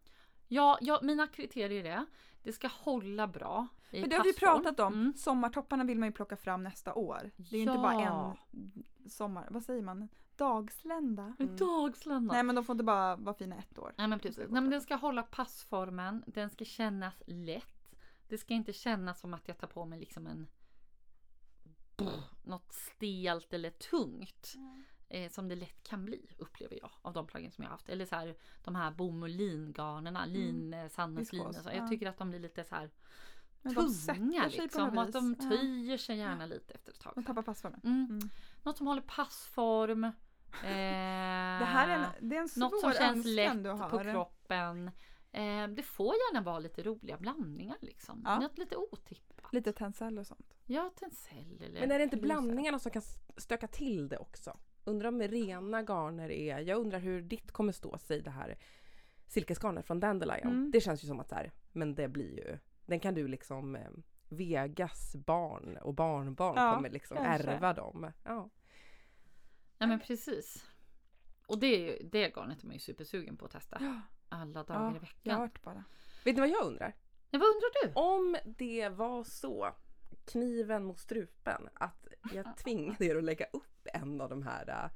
S1: Ja, ja, mina kriterier är det ska hålla bra. I
S3: Men det har vi pratat om.
S1: Mm.
S3: Sommartopparna vill man ju plocka fram nästa år. Det är ju inte
S1: Ja.
S3: bara en sommar, vad säger man? Dagslända?
S1: En dagslända.
S3: Nej men de får inte bara vara fina ett år.
S1: Nej men precis. Nej men den ska hålla passformen. Den ska kännas lätt. Det ska inte kännas som att jag tar på mig liksom en något stelt eller tungt. Eh, som det lätt kan bli upplever jag av de plaggen som jag har haft. Eller så här de här bom och lingarnerna. Lin, mm. Och
S3: Viskos,
S1: så.
S3: ja.
S1: Jag tycker att de blir lite så här
S3: Men de sätter
S1: tunga
S3: sig på
S1: liksom. Och att de.
S3: Ja.
S1: töjer sig gärna lite efter ett tag.
S3: De tappar passformen.
S1: Mm.
S3: Mm.
S1: Något som håller passform. Eh,
S3: Det här är en, det är en svår
S1: något som känns lätt på kroppen. Eh, det får gärna vara lite roliga blandningar liksom.
S3: Ja.
S1: Något lite otippat.
S3: Lite tencel och sånt.
S1: Ja, tencel eller
S2: Men är det inte blandningarna som kan stöka till det också? Undrar om rena garner är... Jag undrar hur ditt kommer stå sig det här silkesgarnet från Dandelion.
S3: Mm.
S2: Det känns ju som att så här, men det blir ju... Den kan du liksom... Eh, Vegas barn och barnbarn
S3: Ja,
S2: kommer liksom
S3: kanske.
S2: ärva dem. Ja.
S1: Ja men precis. Och det, det garnet är man ju supersugen på att testa.
S3: Ja,
S1: Alla dagar i
S3: jag har
S1: veckan.
S3: hört bara.
S2: Vet ni vad jag undrar?
S1: Nej, vad undrar du?
S2: Om det var så, kniven mot strupen, att jag tvingade er att lägga upp en av de här uh,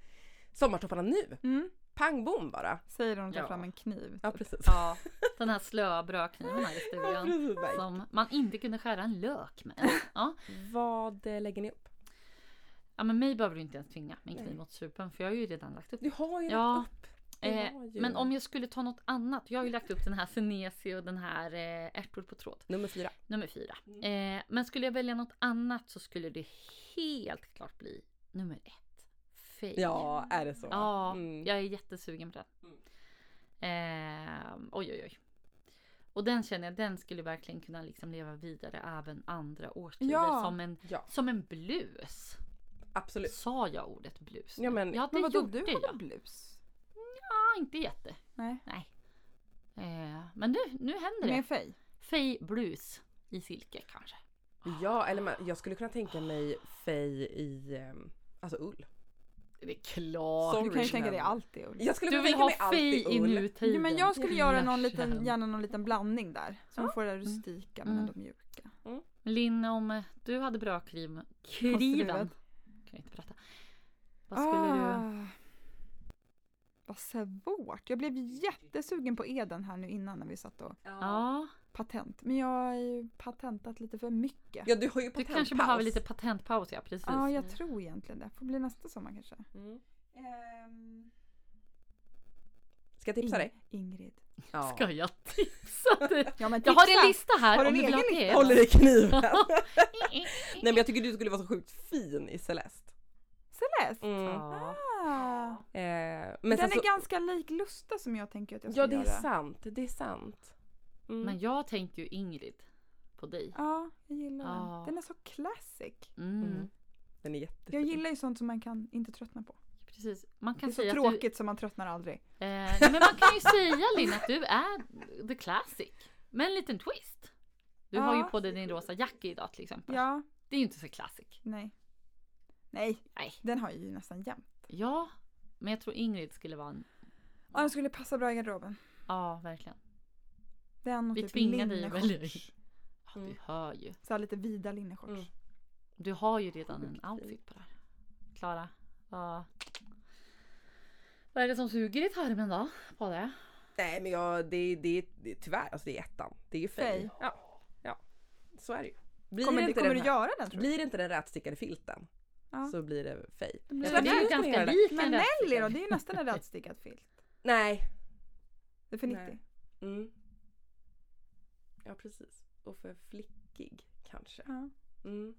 S2: sommartopparna nu.
S3: Mm.
S2: Pang bom bara.
S3: Säger de och tar
S1: Ja.
S3: fram en kniv.
S2: Ja
S3: typ.
S2: precis.
S1: Ja, den här slöa brödkniven här i
S2: Ja,
S1: studion.
S2: Nej.
S1: Som man inte kunde skära en lök med. Ja,
S2: Vad eh, lägger ni upp?
S1: ja men mig behöver du inte ens tvinga med en
S2: Nej.
S1: kniv mot strupen för jag har ju redan lagt upp.
S2: Du har ju
S1: Ja,
S2: lagt upp.
S1: Eh, men om jag skulle ta något annat. Jag har ju lagt upp den här senesi och den här eh, ärtor på tråd.
S2: Nummer fyra.
S1: Nummer fyra. Eh, men skulle jag välja något annat så skulle det helt klart bli nummer ett. Fej.
S2: Ja, är det så?
S1: Ja,
S2: Mm.
S1: jag är jättesugen på den. Eh, oj, oj, oj. Och den känner jag, den skulle verkligen kunna liksom leva vidare även andra årstider.
S3: Ja.
S1: Som, en,
S2: Ja,
S1: som en blus.
S2: absolut.
S1: Sa jag ordet blus?
S2: Ja, men-
S1: ja, det
S3: Men vadå,
S1: gjorde
S3: du har
S1: jag.
S3: blus?
S1: Ja, inte jätte.
S3: Nej.
S1: Nej. Eh, men nu, nu händer
S3: Med
S1: det.
S3: fej?
S1: Fej blus i silke kanske.
S2: Ja, eller man, jag skulle kunna tänka mig fej i ehm, alltså ull.
S1: Det är klart.
S2: Sorry,
S3: Du kan ju tänka
S2: men-
S3: dig allt i ull.
S2: Jag skulle
S1: Du vill ha fej
S2: i
S1: nutiden.
S3: Jo, men jag skulle göra någon liten, gärna någon liten blandning där. Så man får det rustika men
S1: Mm.
S3: ändå mjuka.
S1: Linn, om du hade brödkriven, kriven,
S3: Konstruerad.
S1: kan jag inte berätta. Vad skulle du...
S3: Ah. Vad svårt. Jag blev jättesugen på Eden här nu innan när vi satt och
S1: Ja,
S3: patent. Men jag har ju patentat lite för mycket.
S2: Ja, du har ju
S1: du
S2: patentpaus.
S1: kanske behöver lite patentpaus, ja precis.
S3: Ja, jag tror egentligen det. Får bli nästa sommar kanske.
S2: Mm.
S3: Um,
S2: Ska jag tipsa dig?
S3: Ingrid.
S2: Ja.
S1: Ska jag tipsa dig?
S3: Ja, men
S1: Jag har
S3: tipsa.
S1: en lista här
S3: Har du
S1: om
S3: en
S1: du vill ha
S3: lista?
S2: Håller i kniven. Nej men jag tycker du skulle vara så sjukt fin i Celeste.
S3: Celeste.
S2: Mm.
S3: Ah.
S2: Eh, men
S3: Den är
S2: så,
S3: ganska lik Lusta som jag tänker att jag ska
S2: Ja det är
S3: göra.
S2: sant, det är sant. Mm.
S1: Men jag tänker ju Ingrid på dig.
S3: Ja, jag gillar
S1: Ja.
S3: den. Den är så classic.
S1: Mm.
S2: Mm. Den är jättefin.
S3: Jag gillar ju sånt som man kan inte tröttna på.
S1: Precis. Man
S3: Det
S1: kan
S3: är så
S1: säga att
S3: tråkigt som man tröttnar aldrig.
S1: du... Eh, men man kan ju säga Linn att du är the classic. Med en liten twist. Du har ju
S3: Ja.
S1: på dig din rosa jacka idag till exempel.
S3: Ja,
S1: Det är ju inte så classic.
S3: nej. Nej,
S1: Nej.
S3: den har jag ju nästan jämt.
S1: Ja, men jag tror Ingrid skulle vara en...
S3: Ja, den skulle passa bra i garderoben.
S1: Ja, verkligen.
S3: Den och
S1: Vi
S3: typ
S1: tvingar dig att välja. Ja,
S2: Mm.
S1: du hör ju.
S3: Så här lite vida linneshorts.
S2: Mm.
S1: Du har ju redan en outfit på det här. Klara, vad... Vad är det som suger i tarmen då? På det?
S2: Nej men jag, det, det, det, tyvärr, alltså det är ettan. Det är ju fej. Ja, ja. Så är det ju. Blir
S3: Kommer,
S2: det inte
S3: kommer
S2: den
S3: du göra den tror du?
S2: Blir det inte den rätstickade filten
S3: Ja.
S2: så blir det fej.
S3: Det blir det.
S1: det är ju ganska lik
S3: Men
S1: en
S3: Nelly då? Det är ju nästan en rätstickad filt.
S2: Nej.
S3: Det är för
S2: Nej.
S3: 90.
S2: Mm. Ja precis. Och för flickig kanske.
S3: Ja.
S2: Mm.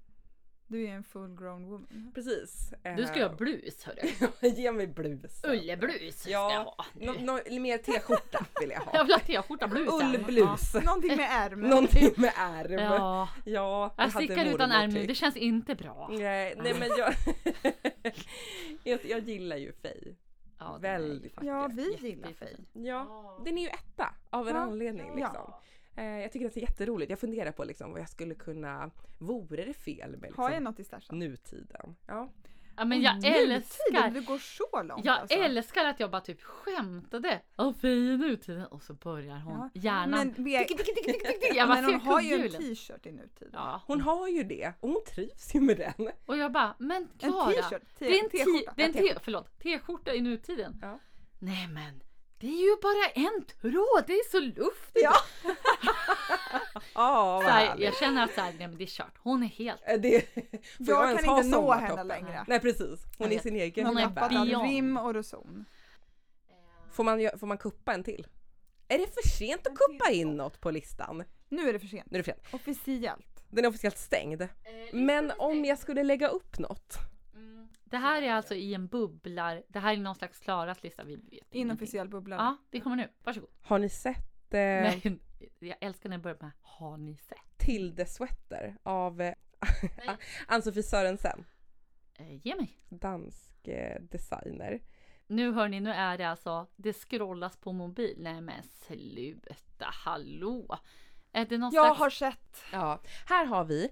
S3: Du är en full grown woman.
S2: Precis.
S1: Du ska ju ha blus hörru.
S2: Ge mig blus.
S1: Ulleblus ska
S2: Ja.
S1: jag ha.
S2: Nå, nå, mer t-skjorta vill jag
S1: Jag
S2: ha.
S1: vill ha t-skjorta blus. ja.
S2: Ullblus.
S3: Någonting med ärm.
S2: Någonting med ärm.
S1: Ja,
S2: Ja, det
S1: jag
S2: hade
S1: stickar utan ärm nu. Det känns inte bra.
S2: Nej, nej men jag, jag, jag gillar ju Faye.
S1: Ja,
S2: Väldigt
S1: faktiskt
S3: Ja, vi gillar. Faye.
S2: Ja, den är ju etta av en
S3: Ja.
S2: anledning
S3: Ja.
S2: liksom. Eh, jag tycker att det är jätteroligt. Jag funderar på liksom vad jag skulle kunna, vore det fel med liksom,
S3: Har jag något i stashen?
S2: nutiden? Ja.
S1: Ja, men jag
S3: nutiden,
S1: älskar
S3: Du går så långt
S1: Jag
S3: alltså.
S1: älskar att jag bara typ skämtade. Åh i nutiden. Och så börjar hon.
S3: Ja,
S1: Hjärnan.
S3: Men, vi-
S1: Tick, tick, tick, tick, tick, tick. Jag bara
S3: men hon har ju en t-shirt i nutiden.
S1: Ja,
S2: Hon har ju det och hon trivs ju med den.
S1: och jag bara, men
S3: En
S1: Klara.
S3: t-shirt,
S1: Det är en
S3: t-
S1: t-
S3: t-skjorta.
S1: det är en
S2: Ja,
S1: t- förlåt, t-skjorta i nutiden.
S2: Ja.
S1: Nej men, det är ju bara en tråd. Det är så luftigt.
S3: Ja.
S2: Ja,
S1: Så här, jag känner att så här, nej men det är kört. Hon är helt...
S2: Eh, det,
S3: Jag kan inte nå henne längre.
S2: Nej precis, hon
S1: Jag
S2: är
S1: vet.
S2: sin egen
S3: Hon av
S1: beyond.
S3: rim och roson.
S2: Får man, får man kuppa en till? Är det för sent att kuppa in något på listan?
S3: Nu är det för sent.
S2: Nu är det för sent.
S3: Officiellt.
S2: Den är officiellt stängd. Men om jag skulle lägga upp något?
S1: Det här är alltså i en bubblar. Det här är någon slags Klaras lista. Vi vet.
S3: Inofficiell bubbla.
S1: Ja, det kommer nu. Varsågod.
S2: Har ni sett eh,
S1: Nej, jag älskar när det börjar med Har ni sett?
S2: Tilde Sweater av eh, Ann-Sofie Sörensen,
S1: Eh, ge mig.
S2: dansk eh, designer.
S1: Nu hör ni, nu är det alltså, det scrollas på mobil. Nej men sluta, hallå! Är det någon
S3: Jag
S1: slags...
S3: har sett.
S2: Ja, här har vi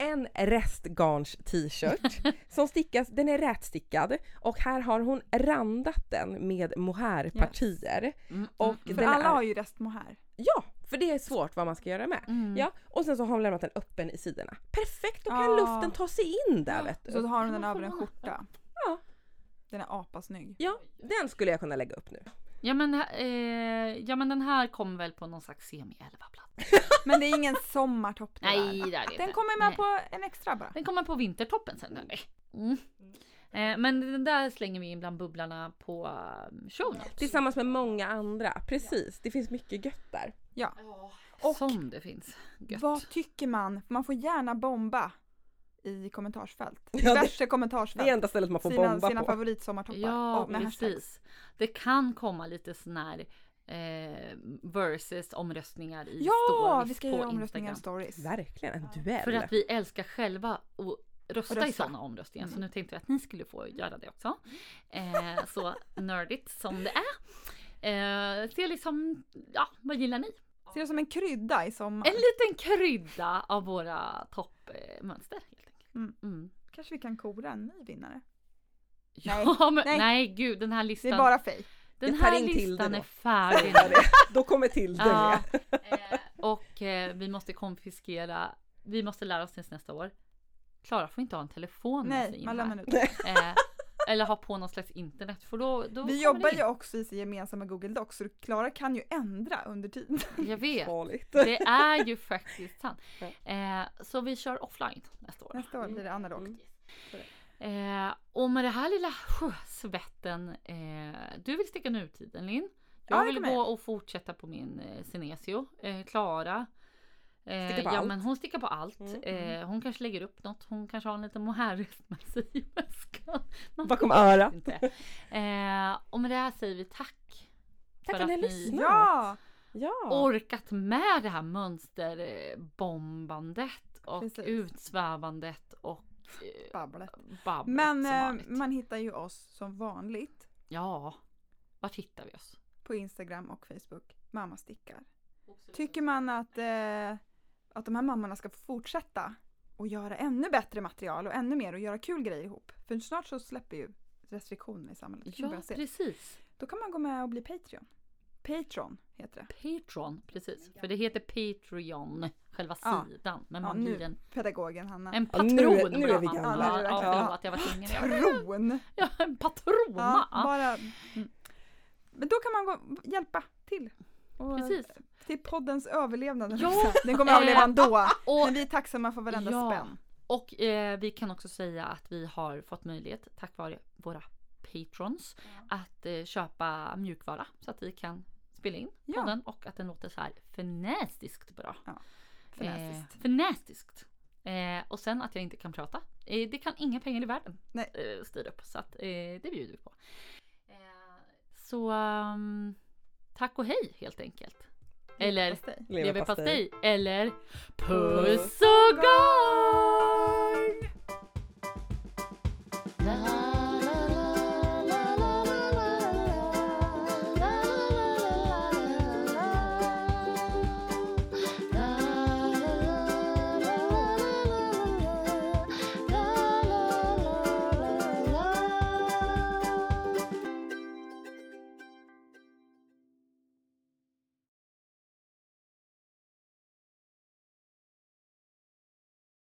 S2: en restgarns t-shirt som stickas, den är rätstickad och här har hon randat den med mohairpartier.
S1: Mm,
S2: Och
S1: mm,
S3: För alla
S2: är,
S3: har ju restmohair.
S2: Ja, för det är svårt vad man ska göra med.
S1: mm.
S2: Ja, och sen så har hon lämnat den öppen i sidorna. Perfekt, då kan
S3: Ja.
S2: luften ta sig in där vet du.
S3: Så har hon den över en skjorta.
S2: Ja.
S3: Den är apasnygg.
S2: Ja, den skulle jag kunna lägga upp nu.
S1: Ja, men, eh, ja men den här kommer väl på någon slags semi 11 plats.
S3: Men det är ingen sommartopp det
S1: Nej,
S3: där.
S1: det är det
S3: Den
S1: inte.
S3: kommer med
S1: Nej.
S3: på en extra bara.
S1: Den kommer på vintertoppen sen. Eller? Mm. Eh, men den där slänger vi in bland bubblarna på um, show notes.
S2: Tillsammans med många andra. Precis, det finns mycket gött där.
S3: Ja.
S1: Och som det finns. Gött.
S3: Vad tycker man? Man får gärna bomba i kommentarsfält.
S2: Ja, det-
S3: Diverse
S2: Det är
S3: kommentarsfält.
S2: enda stället man får
S3: sina
S2: bomba
S3: sina
S2: på.
S3: favoritsommartoppar.
S1: Ja,
S3: och med hashtags.
S1: precis. Det kan komma lite sån här eh, versus omröstningar i
S3: Ja,
S1: stories
S3: vi ska göra omröstningar i stories.
S2: Verkligen, en duell.
S1: För att vi älskar själva att rösta, i
S3: Rösta.
S1: sådana omröstningar. Så
S3: Mm.
S1: nu tänkte vi att ni skulle få göra det också. Eh, så nördigt som det är. Eh, se liksom, ja, vad gillar ni?
S3: Ser det som en krydda i sommar.
S1: En liten krydda av våra toppmönster helt.
S3: Mm.
S1: Mm.
S3: Kanske vi kan kora en ny vinnare.
S1: Ja, men, nej.
S3: nej.
S1: gud, den här
S3: Det
S1: listan.
S3: är bara fej.
S1: den
S2: Jag
S1: här listan är färdig nu.
S2: det- Då kommer till det
S1: Ja,
S2: med.
S1: eh, och eh, vi måste konfiskera, vi måste lära oss tills nästa år. Klara får inte ha en telefon med sig
S3: Nej,
S1: in
S3: man
S1: här.
S3: lämnar ut.
S1: Eller ha på någon slags internet för då, då
S3: Vi jobbar ju också i gemensamma Google Docs så Klara kan ju ändra under tiden.
S1: Jag vet.
S2: Farligt.
S1: Det är ju faktiskt sant. Eh, så vi kör offline nästa år.
S3: Nästa år blir det analogt.
S1: Eh, och med det här lilla svetten. Eh, du vill sticka nutiden Linn.
S3: Ja,
S1: Jag vill gå och fortsätta på min eh, Senesio. Eh, Klara. Eh, ja
S2: allt.
S1: men hon stickar på allt.
S2: Mm,
S1: Eh, hon kanske lägger upp något. Hon kanske har en liten mohairrest med sig i väskan.
S2: Bakom örat.
S1: inte. Eh, och med det här säger vi tack.
S2: Tack
S1: för
S2: att ni lyssnat.
S3: Ja!
S2: Ja.
S1: orkat med det här mönsterbombandet och
S3: Precis.
S1: utsvävandet och eh,
S3: Babblet.
S1: babblet
S3: Men eh, man hittar ju oss som vanligt
S1: Ja, vart hittar vi oss?
S3: på Instagram och Facebook. Mamma stickar. Tycker man att, eh, att de här mammorna ska få fortsätta och göra ännu bättre material och ännu mer och göra kul grejer ihop. För snart så släpper ju restriktionerna i samhället.
S1: Ja, precis.
S3: Då kan man gå med och bli Patreon. Patreon heter det.
S1: Patreon, precis. För det heter Patreon, själva
S3: Ja.
S1: sidan. Men
S3: Ja,
S1: man
S3: nu.
S1: blir en,
S3: Pedagogen Hanna.
S1: en
S2: Ja,
S1: patron.
S2: nu är- nu är vi gamla.
S1: Ja,
S3: Ja,
S1: ja, jag var! Ja, en patrona.
S3: Ja, bara... Mm. Men då kan man gå, hjälpa till. Och,
S1: Precis.
S3: Till poddens överlevnad.
S1: Ja,
S3: Ja, Den kommer
S1: eh,
S3: överleva ändå.
S1: Och,
S3: Men vi är tacksamma för varenda
S1: Ja.
S3: spänn.
S1: och eh, vi kan också säga att vi har fått möjlighet, tack vare våra patrons, att eh, köpa mjukvara så att vi kan spela in
S3: Ja.
S1: podden och att den låter så här fenästiskt bra.
S3: Fenästiskt.
S1: Eh, fenästiskt. Eh, och sen att jag inte kan prata. Eh, det kan inga pengar i världen
S3: Nej.
S1: eh, styra upp. Så att, eh, det bjuder vi på. Eh, så um, tack och hej helt enkelt eller
S3: leverpastej,
S1: eller
S2: puss
S1: och gott!